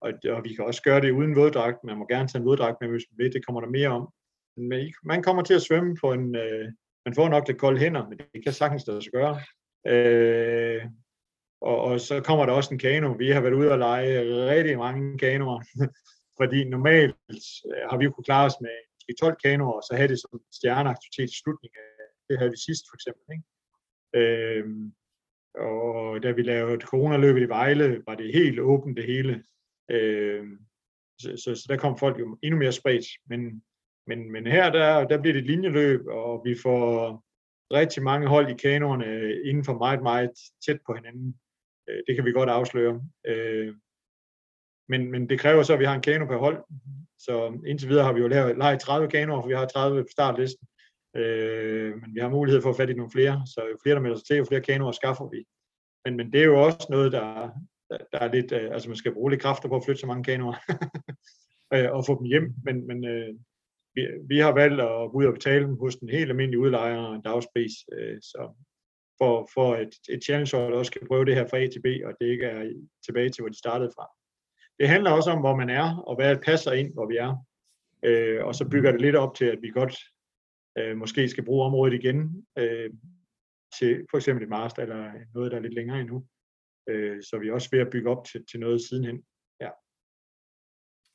B: og, og vi kan også gøre det uden våddragt. Man må gerne tage en våddragt med, hvis man vil, det kommer der mere om. Men man kommer til at svømme på en, øh, man får nok lidt kolde hænder, men det kan sagtens lade sig gøre. Øh, og, og så kommer der også en kano. Vi har været ude og lege rigtig mange kanoer, [laughs] fordi normalt øh, har vi jo kunnet klare os med 12 kanoer, og så have det som stjerneaktivitet i slutningen af det havde vi sidst for eksempel. Ikke? Øhm, og da vi lavede coronaløbet i Vejle, var det helt åbent det hele. Øhm, så, så, så der kom folk jo endnu mere spredt. Men, men, men her der, der bliver det et linjeløb, og vi får rigtig mange hold i kanoerne inden for meget, meget tæt på hinanden. Øh, det kan vi godt afsløre. Øh, men, men det kræver så, at vi har en kano per hold. Så indtil videre har vi jo lavet, lejet 30 kanoer, for vi har 30 på startlisten. Øh, men vi har mulighed for at fatte i nogle flere, så jo flere der melder sig til, jo flere kanoer skaffer vi. Men, men det er jo også noget, der, der er lidt, øh, altså man skal bruge lidt kræfter på at flytte så mange kanoer [laughs] øh, og få dem hjem, men, men øh, vi, vi har valgt at gå ud og betale dem hos en helt almindelig udlejer en dagspris, øh, så for, for et, et challenge også kan prøve det her fra A til B, og det ikke er tilbage til, hvor de startede fra. Det handler også om, hvor man er, og hvad passer ind, hvor vi er. Øh, og så bygger det lidt op til, at vi godt øh, måske skal bruge området igen øh, til for eksempel et master eller noget, der er lidt længere endnu. Øh, så vi er også ved at bygge op til, til noget sidenhen. Ja.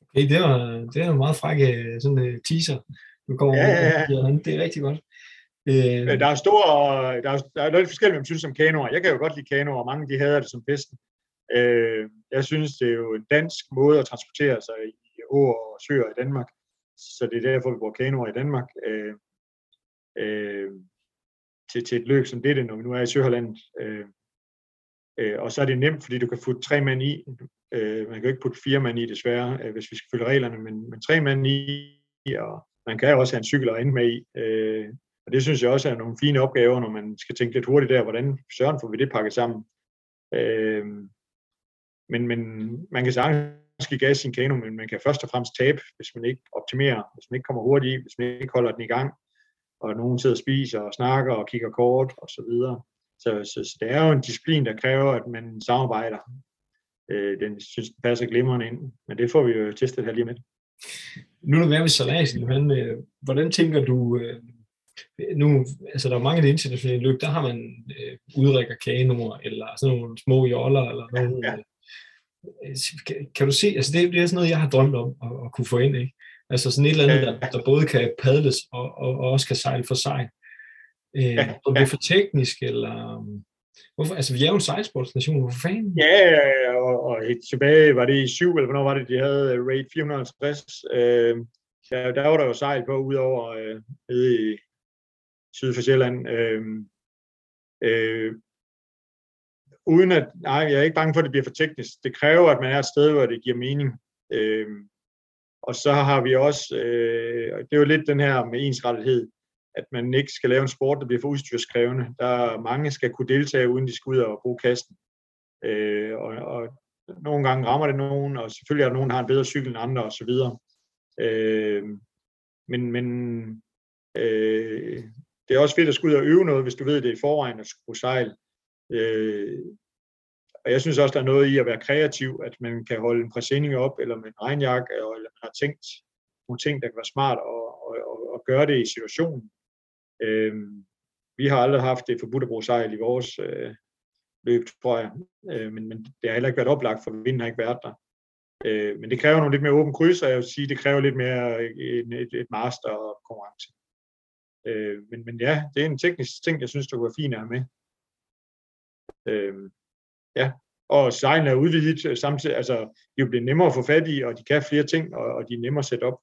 A: Okay, det var, det er en meget fræk øh, sådan uh, teaser. Du går ja, ja, ja. Det er rigtig godt.
B: Øh... Der er stor, der er, der er lidt forskelligt, man synes om kanoer. Jeg kan jo godt lide kanoer, og mange de hader det som festen. Øh, jeg synes, det er jo en dansk måde at transportere sig i åer og søer i Danmark. Så det er derfor, vi bruger kanoer i Danmark. Øh, øh, til, til et løb som dette, når vi nu er i Søholland. Øh, øh, og så er det nemt, fordi du kan putte tre mand i. Øh, man kan jo ikke putte fire mand i, desværre, øh, hvis vi skal følge reglerne, men, men tre mand i, og man kan jo også have en cykel og ende med i. Øh, og det synes jeg også er nogle fine opgaver, når man skal tænke lidt hurtigt der, hvordan søren får vi det pakket sammen. Øh, men, men man kan sagtens give gas i en kano, men man kan først og fremmest tabe, hvis man ikke optimerer, hvis man ikke kommer hurtigt i, hvis man ikke holder den i gang, og nogen sidder og spiser og snakker og kigger kort og så videre. Så, så, så det er jo en disciplin, der kræver, at man samarbejder. Øh, den synes, den passer glimrende ind, men det får vi jo testet her lige med.
A: Nu er du med ved Salasen, Johan. Øh, hvordan tænker du, øh, nu, altså der er mange af de internationale løb, der har man øh, udrækker kanoer, eller sådan nogle små joller, eller noget. Ja, ja. Øh, kan, du se, altså det, det er sådan noget, jeg har drømt om at, at kunne få ind, ikke? Altså sådan et eller andet, der, der både kan padles og, og, og også kan sejle for sig. Øh, ja, om det er for teknisk, eller... Um, hvorfor, altså, vi er jo en sejlsportsnation, hvorfor fanden?
B: Ja, og, og tilbage var det i syv, eller hvornår var det, de havde uh, rate 450. Øh, der, der var der jo sejl på, udover øh, nede i syd for Sjælland. Øh, øh, uden at, nej, jeg er ikke bange for, at det bliver for teknisk. Det kræver, at man er et sted, hvor det giver mening. Øh, og så har vi også, øh, det er jo lidt den her med ensrettighed, at man ikke skal lave en sport, der bliver for udstyrskrævende. Der mange skal kunne deltage, uden de skal ud og bruge kasten. Øh, og, og nogle gange rammer det nogen, og selvfølgelig er der nogen, der har en bedre cykel end andre osv. Øh, men men øh, det er også fedt at skulle ud og øve noget, hvis du ved det i forvejen at skulle sejle. Øh, og jeg synes også, der er noget i at være kreativ, at man kan holde en præsending op, eller med en regnjakke, eller man har tænkt nogle ting, der kan være smart og, og, og, og gøre det i situationen. Øh, vi har aldrig haft det forbudt at bruge sejl i vores, øh, løb, tror jeg. Øh, men, men det har heller ikke været oplagt, for vinden har ikke været der. Øh, men det kræver nogle lidt mere åben kryds, og jeg vil sige, det kræver lidt mere en, et, et master-konkurrence. Øh, men, men ja, det er en teknisk ting, jeg synes, det kunne være fint at have med. Øh, ja, og sejlen er udvidet samtidig, altså de er blevet nemmere at få fat i, og de kan flere ting, og, og de er nemmere at sætte op.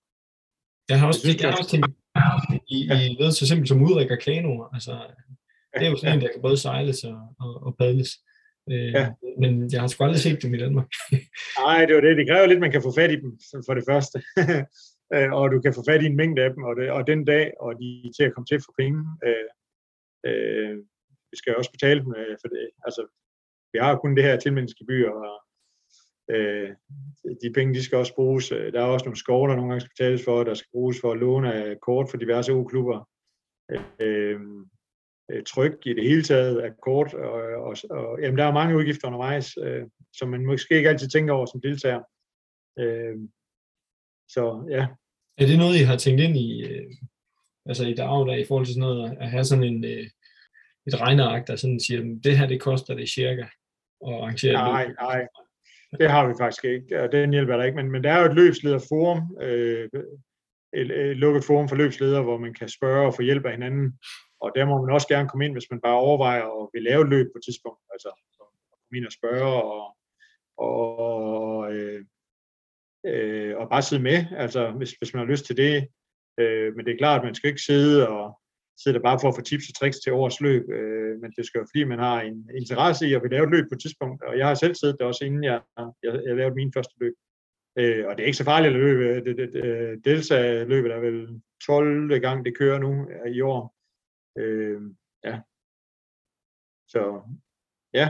A: Jeg har også, jeg, synes, jeg har også tænkt [laughs] i, i ved, så simpelt som udrik og kano, altså det er jo sådan en, der kan både sejles og, og, og padles. Øh, ja. Men jeg har sgu aldrig set dem i Danmark. [laughs]
B: Nej, det var det. Det kræver lidt, at man kan få fat i dem, for det første. [laughs] Øh, og du kan få fat i en mængde af dem, og, det, og den dag, og de er til at komme til for penge. Øh, øh, vi skal også betale dem, øh, for det. Altså, vi har kun det her tilmeldingsgebyr, og øh, de penge, de skal også bruges. Øh, der er også nogle skove, der nogle gange skal betales for, der skal bruges for at låne kort for diverse U-klubber. Øh, øh, tryk i det hele taget af kort, og, og, og jamen, der er mange udgifter undervejs, øh, som man måske ikke altid tænker over som deltager. Øh, så ja.
A: Er det noget, I har tænkt ind i, øh, altså i dagligdag i forhold til sådan noget, at have sådan en, øh, et regneark, der sådan siger, det her det koster det cirka at arrangere
B: Nej, løb. nej, det har vi faktisk ikke, og den hjælper der ikke, men, men der er jo et løbslederforum, øh, et, et lukket forum for løbsledere, hvor man kan spørge og få hjælp af hinanden, og der må man også gerne komme ind, hvis man bare overvejer at vil lave et løb på et tidspunkt, altså komme ind og spørge og, og, øh, øh, og bare sidde med, altså hvis, hvis man har lyst til det. Øh, men det er klart, at man skal ikke sidde og sidder bare for at få tips og tricks til årets løb, øh, men det skal jo fordi, man har en interesse i at vil lave et løb på et tidspunkt, og jeg har selv siddet der også, inden jeg, jeg, jeg lavede min første løb. Øh, og det er ikke så farligt at løbe. Øh, det, det, det, øh, Delta-løbet er vel 12. gang, det kører nu øh, i år. Øh, ja. Så ja.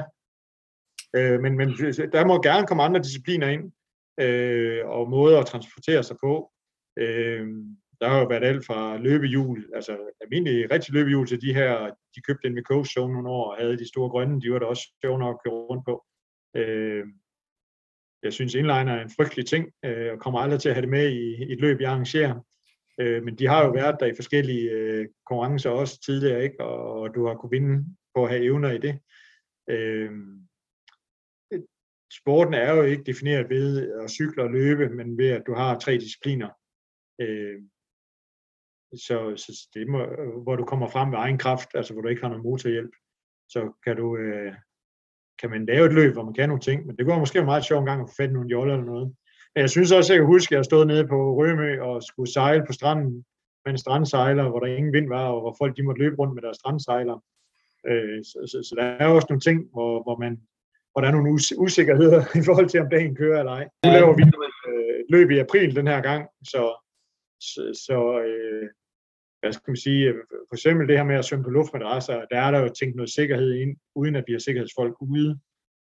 B: Øh, men, men der må gerne komme andre discipliner ind, øh, og måder at transportere sig på. Øh, der har jo været alt fra løbehjul, altså almindelige rigtig løbehjul til de her, de købte en med Coast Zone nogle år og havde de store grønne, de var da også sjove nok at køre rundt på. Øh, jeg synes inliner er en frygtelig ting, øh, og kommer aldrig til at have det med i, i et løb, jeg arrangerer. Øh, men de har jo været der i forskellige øh, konkurrencer også tidligere, ikke? Og, og du har kunne vinde på at have evner i det. Øh, sporten er jo ikke defineret ved at cykle og løbe, men ved at du har tre discipliner. Øh, så, så det må, hvor du kommer frem ved egen kraft, altså hvor du ikke har nogen motorhjælp, så kan du øh, kan man lave et løb, hvor man kan nogle ting, men det går måske meget sjovt en gang at få fat i nogle joller eller noget. Men jeg synes også, at jeg kan huske, at jeg stod nede på Rømø og skulle sejle på stranden med en strandsejler, hvor der ingen vind var, og hvor folk de måtte løbe rundt med deres strandsejler. Øh, så, så, så, der er også nogle ting, hvor, hvor man hvor der er nogle us- usikkerheder [laughs] i forhold til, om dagen kører eller ej. Nu laver vi øh, et løb i april den her gang, så, så, så øh, hvad skal man sige, øh, for eksempel det her med at svømme på luftmadrasser, der er der jo tænkt noget sikkerhed ind, uden at vi har sikkerhedsfolk ude.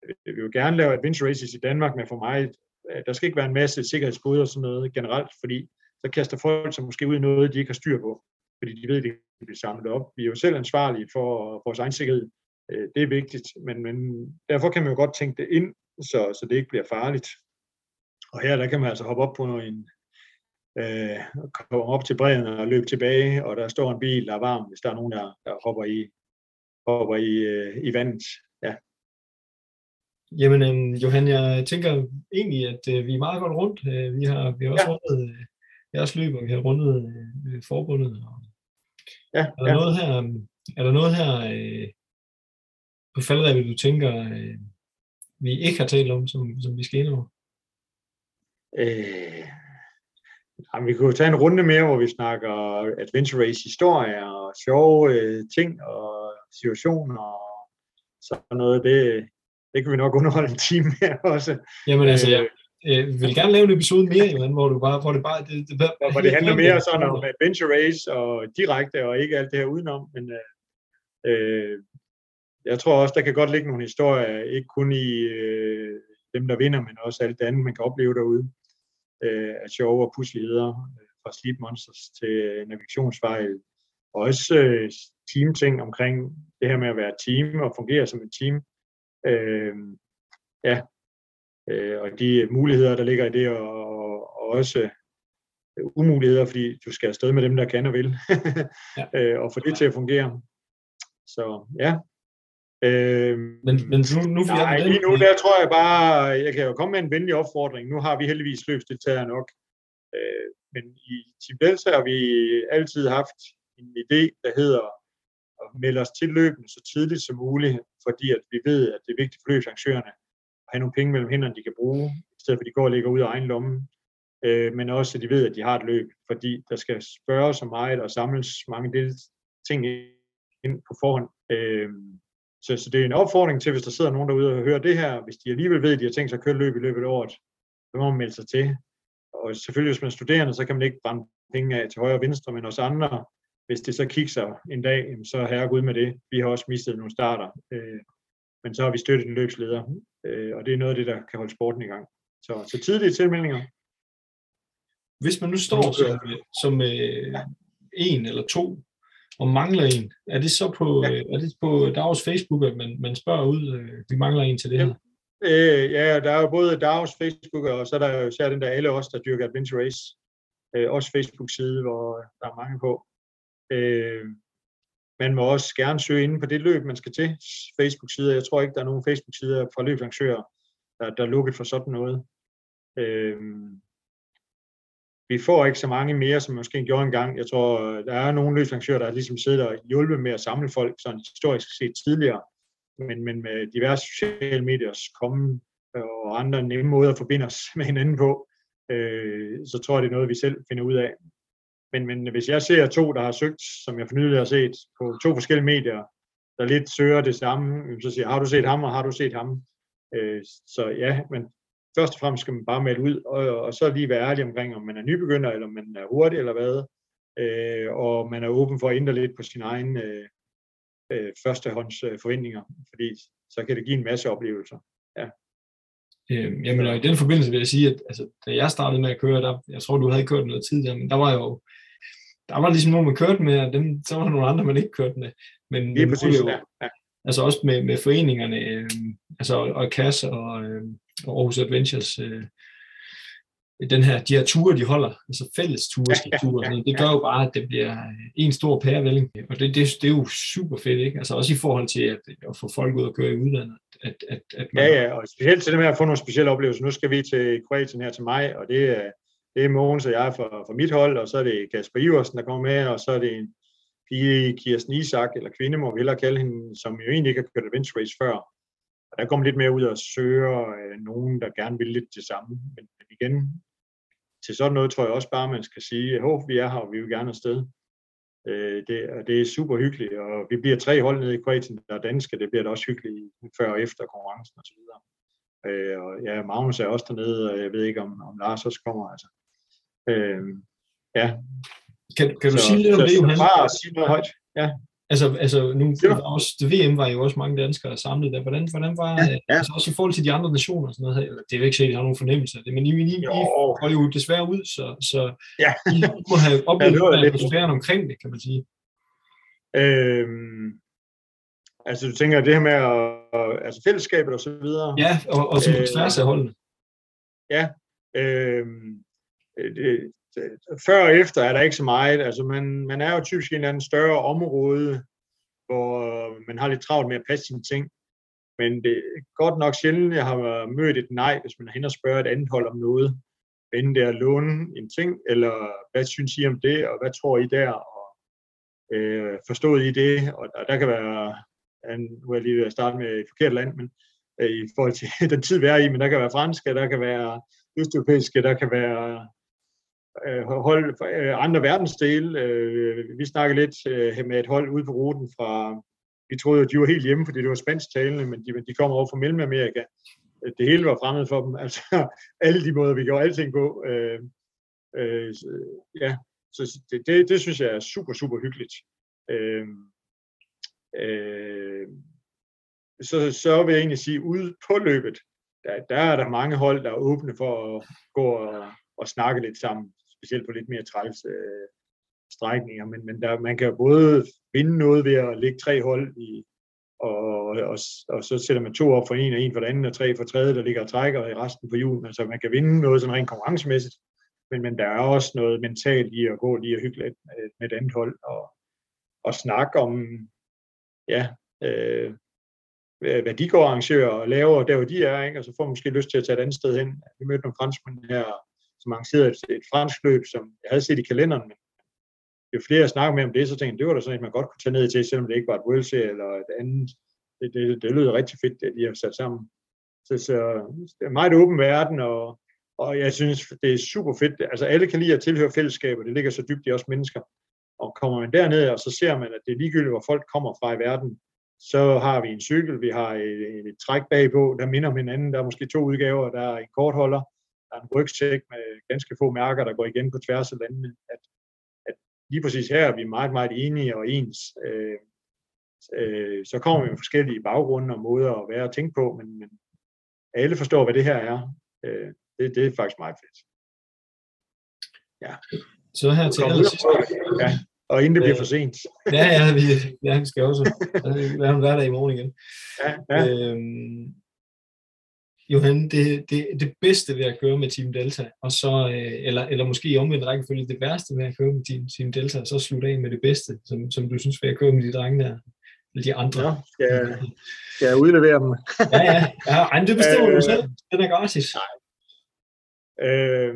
B: Øh, vi vil gerne lave adventure races i Danmark, men for mig, øh, der skal ikke være en masse sikkerhedsboder og sådan noget generelt, fordi så kaster folk sig måske ud i noget, de ikke har styr på, fordi de ved, at de bliver samlet op. Vi er jo selv ansvarlige for vores egen sikkerhed. Det er vigtigt, men, men derfor kan man jo godt tænke det ind, så, så det ikke bliver farligt. Og her der kan man altså hoppe op på en, øh, komme op til bredden og løbe tilbage, og der står en bil, der er varm, hvis der er nogen, der, der hopper i, hopper i, øh, i vandet. Ja.
A: Jamen, øh, Johan, jeg tænker egentlig, at øh, vi er meget godt rundt. Øh, vi har, vi har også ja. rundet øh, jeres løb, og vi har rundet øh, forbundet. Og ja, er, der ja. noget her, er der noget her øh, på faldrevet, du tænker, øh, vi ikke har talt om, som, som vi skal ind over?
B: Øh, Jamen, vi kunne tage en runde mere, hvor vi snakker adventure race historie og sjove øh, ting og situationer og sådan noget. Det, det kan vi nok underholde en time med [laughs] også.
A: Jamen altså, jeg, jeg vil gerne lave en episode mere, Johan, hvor, du bare, hvor det bare... Det,
B: det, det, hvor det handler mere sådan om adventure race og direkte og ikke alt det her udenom, men øh, øh, jeg tror også, der kan godt ligge nogle historier, ikke kun i øh, dem, der vinder, men også alt det andet, man kan opleve derude øh, af sjove og pusligheder, øh, fra Sleep Monsters til navigationsfejl, og også øh, teamting omkring det her med at være team og fungere som et team. Øh, ja, øh, og de muligheder, der ligger i det, og, og også umuligheder, fordi du skal afsted med dem, der kan og vil, [laughs] ja. øh, og få det til at fungere. Så ja, Øh,
A: Men, men nu, nu
B: nej,
A: jeg
B: lige nu der tror jeg bare, jeg kan jo komme med en venlig opfordring. Nu har vi heldigvis løbsdeltagere nok. Øh, men i Team Delta har vi altid haft en idé, der hedder at melde os til løbene så tidligt som muligt, fordi at vi ved, at det er vigtigt for løbsarrangørerne at have nogle penge mellem hænderne, de kan bruge, i stedet for at de går og ligger ud af egen lomme. Øh, men også, at de ved, at de har et løb, fordi der skal spørges så meget og samles mange del ting ind på forhånd. Øh, så, så det er en opfordring til, hvis der sidder nogen derude og hører det her, hvis de alligevel ved, at de har tænkt sig at køre løb i løbet af året, så må man melde sig til. Og selvfølgelig, hvis man er studerende, så kan man ikke brænde penge af til højre og venstre, men os andre, hvis det så kigger en dag, så herre Gud med det. Vi har også mistet nogle starter, øh, men så har vi støttet en løbsleder, øh, og det er noget af det, der kan holde sporten i gang. Så, så tidlige tilmeldinger.
A: Hvis man nu står som, som øh, en eller to og mangler en, er det så på, ja. er det på Davos Facebook, at man, man spørger ud, øh, vi mangler en til det her?
B: Øh, ja, der er jo både Davos Facebook, og så er der jo så den der alle os, der dyrker Adventure Race. Øh, også Facebook-side, hvor der er mange på. Øh, man må også gerne søge inde på det løb, man skal til. Facebook-sider. Jeg tror ikke, der er nogen Facebook-sider fra løbsarrangører, der, der er lukket for sådan noget. Øh, vi får ikke så mange mere, som måske gjorde engang. Jeg tror, øh, der er nogle løbsarrangører, der ligesom sidder og hjulpet med at samle folk, sådan historisk set tidligere. Men, men med diverse sociale mediers komme øh, og andre nemme måder at forbinde os med hinanden på, øh, så tror jeg, det er noget, vi selv finder ud af. Men, men hvis jeg ser to, der har søgt, som jeg for nylig har set, på to forskellige medier, der lidt søger det samme, så siger jeg, har du set ham, og har du set ham? Øh, så ja, men først og fremmest skal man bare melde ud, og, og så lige være ærlig omkring, om man er nybegynder, eller om man er hurtig, eller hvad. Øh, og man er åben for at ændre lidt på sin egen øh, øh, førstehånds øh, forventninger, fordi så kan det give en masse oplevelser. Ja.
A: Øh, jamen, og i den forbindelse vil jeg sige, at altså, da jeg startede med at køre, der, jeg tror, du havde kørt noget tidligere, men der var jo der var ligesom nogen, man kørte med, og dem, så var der nogle andre, man ikke kørte med. Men,
B: Lige præcis, jo,
A: ja. ja. Altså også med, med foreningerne, øh, altså og KAS og, øh, og Aarhus Adventures, øh, den her, de her ture, de holder, altså fælles ture, ja, ture, ja, det gør jo bare, at det bliver en stor pærevælling, og det, det, det er jo super fedt, ikke? Altså også i forhold til at, at få folk ud og køre i udlandet. At, at, at
B: man ja, ja, og specielt til det med at få nogle specielle oplevelser. Nu skal vi til Kroatien her til mig, og det er, det er Mogens og jeg fra, fra mit hold, og så er det Kasper Iversen, der kommer med, og så er det en pige, Kirsten Isak, eller kvinde, må vi hellere kalde hende, som jo egentlig ikke har kørt adventure race før. Og der kommer lidt mere ud og søger øh, nogen, der gerne vil lidt det samme. Men, men igen, til sådan noget tror jeg også bare, man skal sige, at vi er her, og vi vil gerne afsted. Øh, det, og det er super hyggeligt, og vi bliver tre hold nede i Kroatien, der er danske, det bliver da også hyggeligt før og efter konkurrencen osv. Øh, og ja, Magnus er også dernede, og jeg ved ikke, om, om Lars også kommer. Altså. Øh, ja.
A: Kan, kan du så, sige lidt om
B: så,
A: det,
B: Johan? Bare sige noget højt. Ja.
A: Altså, altså nu, ja. også, VM var jo også mange danskere samlet der. Hvordan, hvordan var, ja, ja. altså også i forhold til de andre nationer og sådan noget, eller det er jo ikke sikkert, at har nogen fornemmelse af det, men I, I, I holder jo desværre ud, så, så ja. I må have [laughs] oplevet ja, atmosfæren omkring det, kan man sige.
B: Øhm, altså du tænker det her med at, altså fællesskabet og så videre?
A: Ja, og, og så på øh, tværs af holdene.
B: Ja, øhm, det, før og efter er der ikke så meget. Altså man, man er jo typisk i en anden større område, hvor øh, man har lidt travlt med at passe sine ting. Men det er godt nok sjældent, jeg har mødt et nej, hvis man er hen og spørger et andet hold om noget. Enten det er at låne en ting, eller hvad synes I om det, og hvad tror I der, og øh, forstået I det, og der, der kan være, nu er jeg lige ved at starte med et forkert land, men øh, i forhold til [laughs] den tid, vi er i, men der kan være franske, der kan være østeuropæiske, der kan være Øh, hold øh, andre verdensdele. Øh, vi snakkede lidt øh, med et hold ude på ruten fra, vi troede, at de var helt hjemme, fordi det var spansktalende, men de, de kommer over fra Mellemamerika. Det hele var fremmed for dem. [laughs] Altså, alle de måder, vi gjorde alting på. Øh, øh, ja, så det, det, det synes jeg er super, super hyggeligt. Øh, øh, så, så vil jeg egentlig sige, ude på løbet, der, der er der mange hold, der er åbne for at gå og, og snakke lidt sammen specielt på lidt mere træls øh, strækninger, men, men der, man kan jo både vinde noget ved at lægge tre hold i, og, og, og så sætter man to op for en, og en for den anden, og tre for tredje, der ligger og trækker i resten på julen. Altså man kan vinde noget sådan rent konkurrencemæssigt, men, men der er også noget mentalt i at gå lige og hygge lidt med, med et andet hold, og, og snakke om, ja, øh, hvad de går arrangører og laver der, hvor de er, ikke? og så får man måske lyst til at tage et andet sted hen. Vi mødte nogle franskmænd her, som arrangerede et, et fransk løb, som jeg havde set i kalenderen, men jo flere jeg snakker med om det, så tænkte jeg, det var da sådan et, man godt kunne tage ned til, selvom det ikke var et World Series eller et andet. Det, det, det lød rigtig fedt, at de har sat sammen. Så, så det er meget åben verden, og, og jeg synes, det er super fedt. Altså alle kan lide at tilhøre fællesskaber, det ligger så dybt i os mennesker. Og kommer man derned, og så ser man, at det er ligegyldigt, hvor folk kommer fra i verden, så har vi en cykel, vi har et, et træk bagpå, der minder om hinanden. Der er måske to udgaver, der er en kortholder, der er en rygsæk med ganske få mærker, der går igen på tværs af landene. At, at lige præcis her er vi meget, meget enige og ens. Øh, øh, så kommer vi med forskellige baggrunde og måder at være og tænke på, men, men alle forstår, hvad det her er. Øh, det, det er faktisk meget fedt.
A: Ja. Så her til
B: allersidst. Ja, og inden det bliver for sent.
A: ja, ja, vi, ja, vi skal også være en hverdag i morgen igen.
B: Ja, ja. Øhm,
A: Johan, det, det, det bedste ved at køre med Team Delta, og så, øh, eller, eller måske i omvendt rækkefølge, det værste ved at køre med Team, Team Delta, og så slutte af med det bedste, som, som du synes ved at køre med de drenge der, eller de andre. Ja,
B: skal jeg, skal jeg udlevere dem?
A: ja, ja, ja, ja det bestemmer øh, du selv. Den er gratis.
B: Nej. Øh,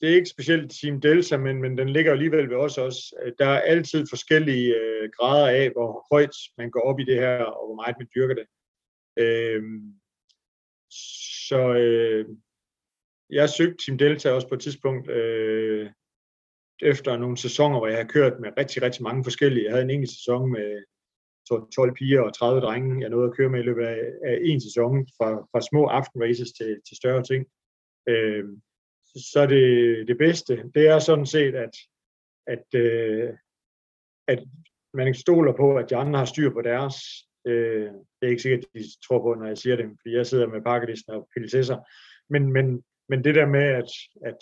B: det er ikke specielt Team Delta, men, men den ligger alligevel ved os også. Der er altid forskellige øh, grader af, hvor højt man går op i det her, og hvor meget man dyrker det. Øh, så øh, jeg søgte Team Delta også på et tidspunkt, øh, efter nogle sæsoner, hvor jeg har kørt med rigtig, rigtig mange forskellige. Jeg havde en enkelt sæson med 12 piger og 30 drenge, jeg nåede at køre med i løbet af, af en sæson, fra, fra små aftenraces til, til større ting. Øh, så det, det bedste, det er sådan set, at, at, øh, at man stoler på, at de andre har styr på deres. Øh, det er ikke sikkert, at de tror på, når jeg siger det, fordi jeg sidder med pakkelisten og pilsesser. Men, men, men det der med, at, at,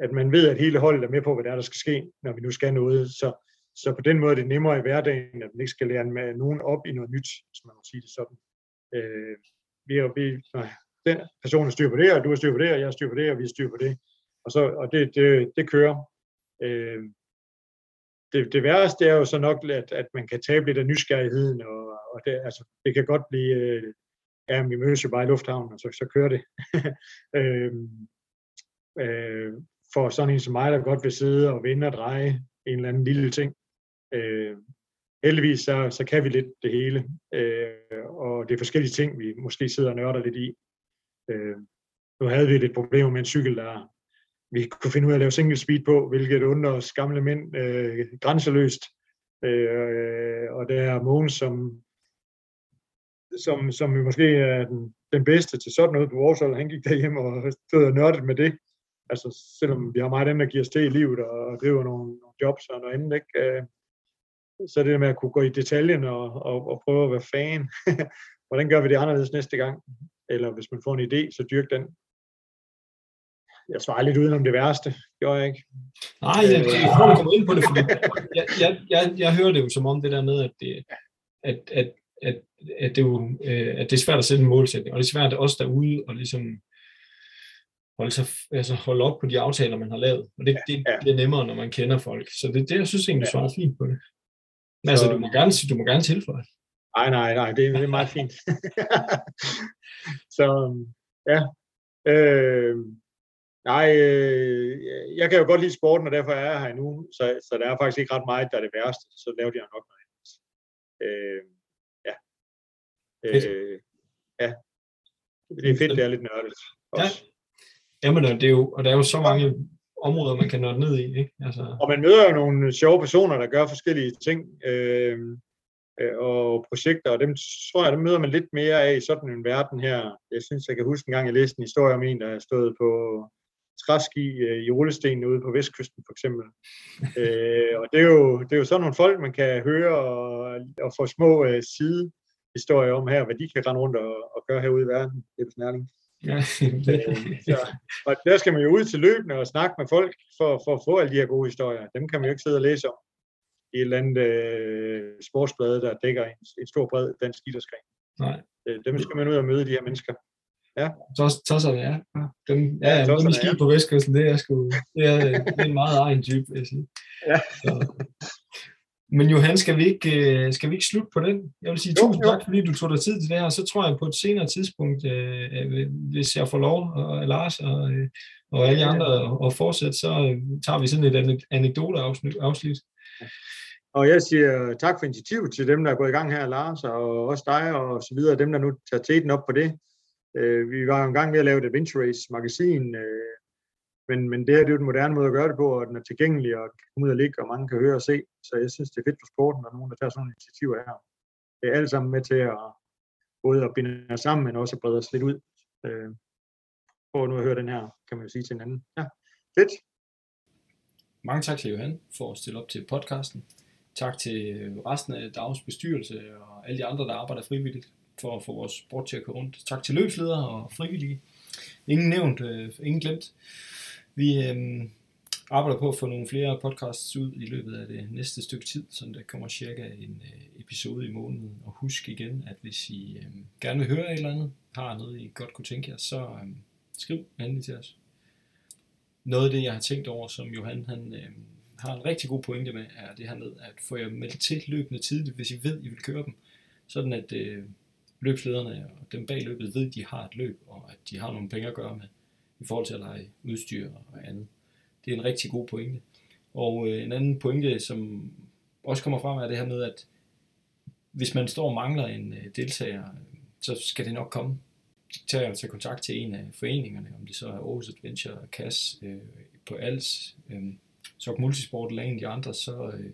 B: at man ved, at hele holdet er med på, hvad der, er, der skal ske, når vi nu skal noget, så, så på den måde er det nemmere i hverdagen, at man ikke skal lære med nogen op i noget nyt, hvis man må sige det sådan. Øh, vi, vi, den person er styr på det, og du er styr på det, og jeg er styr på det, og vi er styr på det. Og, så, og det, det, det kører. Øh, det, det værste er jo så nok, at, at man kan tabe lidt af nysgerrigheden, og, og det, altså, det kan godt blive, øh, ja, vi mødes jo bare i lufthavnen, og så, så kører det. [laughs] øh, øh, for sådan en som mig, der godt vil sidde og vinde og dreje en eller anden lille ting. Øh, heldigvis så, så kan vi lidt det hele, øh, og det er forskellige ting, vi måske sidder og nørder lidt i. Øh, nu havde vi lidt problemer med en cykel, der vi kunne finde ud af at lave single speed på, hvilket under os gamle mænd øh, grænseløst. Øh, og der er Mogens, som, som, som måske er den, den bedste til sådan noget på vores hold. Han gik derhjemme og stod og nørdede med det. Altså, selvom vi har meget andet, der giver os til i livet og, og driver nogle, nogle jobs og noget andet, ikke? Øh, så det der med at kunne gå i detaljen og, og, og prøve at være fan. [laughs] Hvordan gør vi det anderledes næste gang? eller hvis man får en idé, så dyrk den. Jeg svarer lidt udenom det værste, gjorde jeg ikke?
A: Nej, jeg, jeg komme kommer ind på det, fordi jeg, jeg, jeg, jeg hører det jo som om det der med, at det, at, at, at, at, det, jo, øh, at det er svært at sætte en målsætning, og det er svært også derude og ligesom holde, sig, altså holde op på de aftaler, man har lavet. Og det, det, ja. det er nemmere, når man kender folk. Så det, det jeg synes egentlig, du svarer fint på det. Men altså, du må gerne, du må gerne tilføje.
B: Nej, nej, nej, det, det er meget fint. [laughs] så ja. Øh, nej, øh, jeg kan jo godt lide sporten, og derfor er jeg her nu, så, så der er faktisk ikke ret meget, der er det værste. Så lavede jeg nok noget andet. Øh, ja. Øh, ja. Det er fedt, det er lidt nørdet. Også. Ja.
A: Jamen, det er jo, og der er jo så mange områder, man kan nå ned i. Ikke? Altså...
B: Og man møder jo nogle sjove personer, der gør forskellige ting. Øh, øh, og projekter, og dem tror jeg, dem møder man lidt mere af i sådan en verden her. Jeg synes, jeg kan huske en gang, jeg læste en historie om en, der stod på træski øh, i Rulesten ude på vestkysten for eksempel. [laughs] øh, og det er, jo, det er jo sådan nogle folk, man kan høre og, og få små øh, sidehistorier om her, hvad de kan rende rundt og, og gøre herude i verden. Det er snærling. Ja. [laughs] så, og der skal man jo ud til løbende og snakke med folk for, for at få alle de her gode historier. Dem kan man jo ikke sidde og læse om i et eller andet øh, sportsblad, der dækker en, en stor bred dansk idrætsgren. Nej. Øh, dem skal man ud og møde, de her mennesker. Ja.
A: Tosserne, ja. Dem, ja, ja, dem er skidt på Vestkysten, det er, sgu, det er, det er en meget egen type, vil jeg sige. Ja. Så. Men Johan, skal vi ikke, øh, skal vi ikke slutte på den? Jeg vil sige
B: Jo,
A: tusind
B: jo.
A: tak, fordi du tog dig tid til det her, og så tror jeg på et senere tidspunkt, øh, hvis jeg får lov, og Lars og, øh, og alle andre at fortsætte, så øh, tager vi sådan et ane- anekdoteafsnit.
B: Og jeg siger tak for initiativet til dem, der er gået i gang her, Lars, og også dig og så videre, dem, der nu tager teten op på det. Vi var jo en gang med at lave et Adventure Race magasin, men, men det her det er jo den moderne måde at gøre det på, og den er tilgængelig og kan komme ud og ligge, og mange kan høre og se. Så jeg synes, det er fedt for sporten, og nogen, der tager sådan nogle initiativer her. Det er alt sammen med til at både at binde os sammen, men også at brede os lidt ud. Øh, prøv nu at høre den her, kan man jo sige til hinanden. Ja, fedt.
A: Mange tak til Johan for at stille op til podcasten. Tak til resten af DAGs bestyrelse og alle de andre, der arbejder frivilligt for at få vores sport til at køre rundt. Tak til løbsledere og frivillige. Ingen nævnt, øh, ingen glemt. Vi øh, arbejder på at få nogle flere podcasts ud i løbet af det næste stykke tid, så der kommer cirka en øh, episode i måneden. Og husk igen, at hvis I øh, gerne vil høre et eller andet, har noget I godt kunne tænke jer, så øh, skriv endelig til os. Noget af det, jeg har tænkt over, som Johan han, øh, har en rigtig god pointe med, er det her med at få jer meldt til løbende tidligt, hvis I ved, I vil køre dem. Sådan at øh, løbslederne og dem bag løbet ved, at de har et løb, og at de har nogle penge at gøre med i forhold til at lege udstyr og andet. Det er en rigtig god pointe. Og øh, en anden pointe, som også kommer frem, er det her med, at hvis man står og mangler en øh, deltager, så skal det nok komme. Tag og tage kontakt til en af foreningerne, om det så er Aarhus Adventure, KAS, øh, på ALS, øh, så Multisport eller en af de andre, så øh,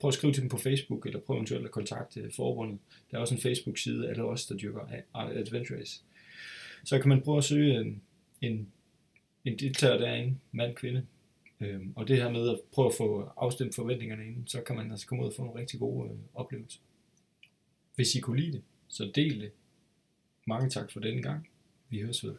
A: prøv at skrive til dem på Facebook, eller prøv eventuelt at kontakte forbundet. Der er også en Facebook-side alle os, der dyrker Adventure Race. Så kan man prøve at søge en, en, en deltager derinde, mand, kvinde. Øhm, og det her med at prøve at få afstemt forventningerne inden, så kan man altså komme ud og få nogle rigtig gode øh, oplevelser. Hvis I kunne lide det, så del det. Mange tak for denne gang. Vi høres ved.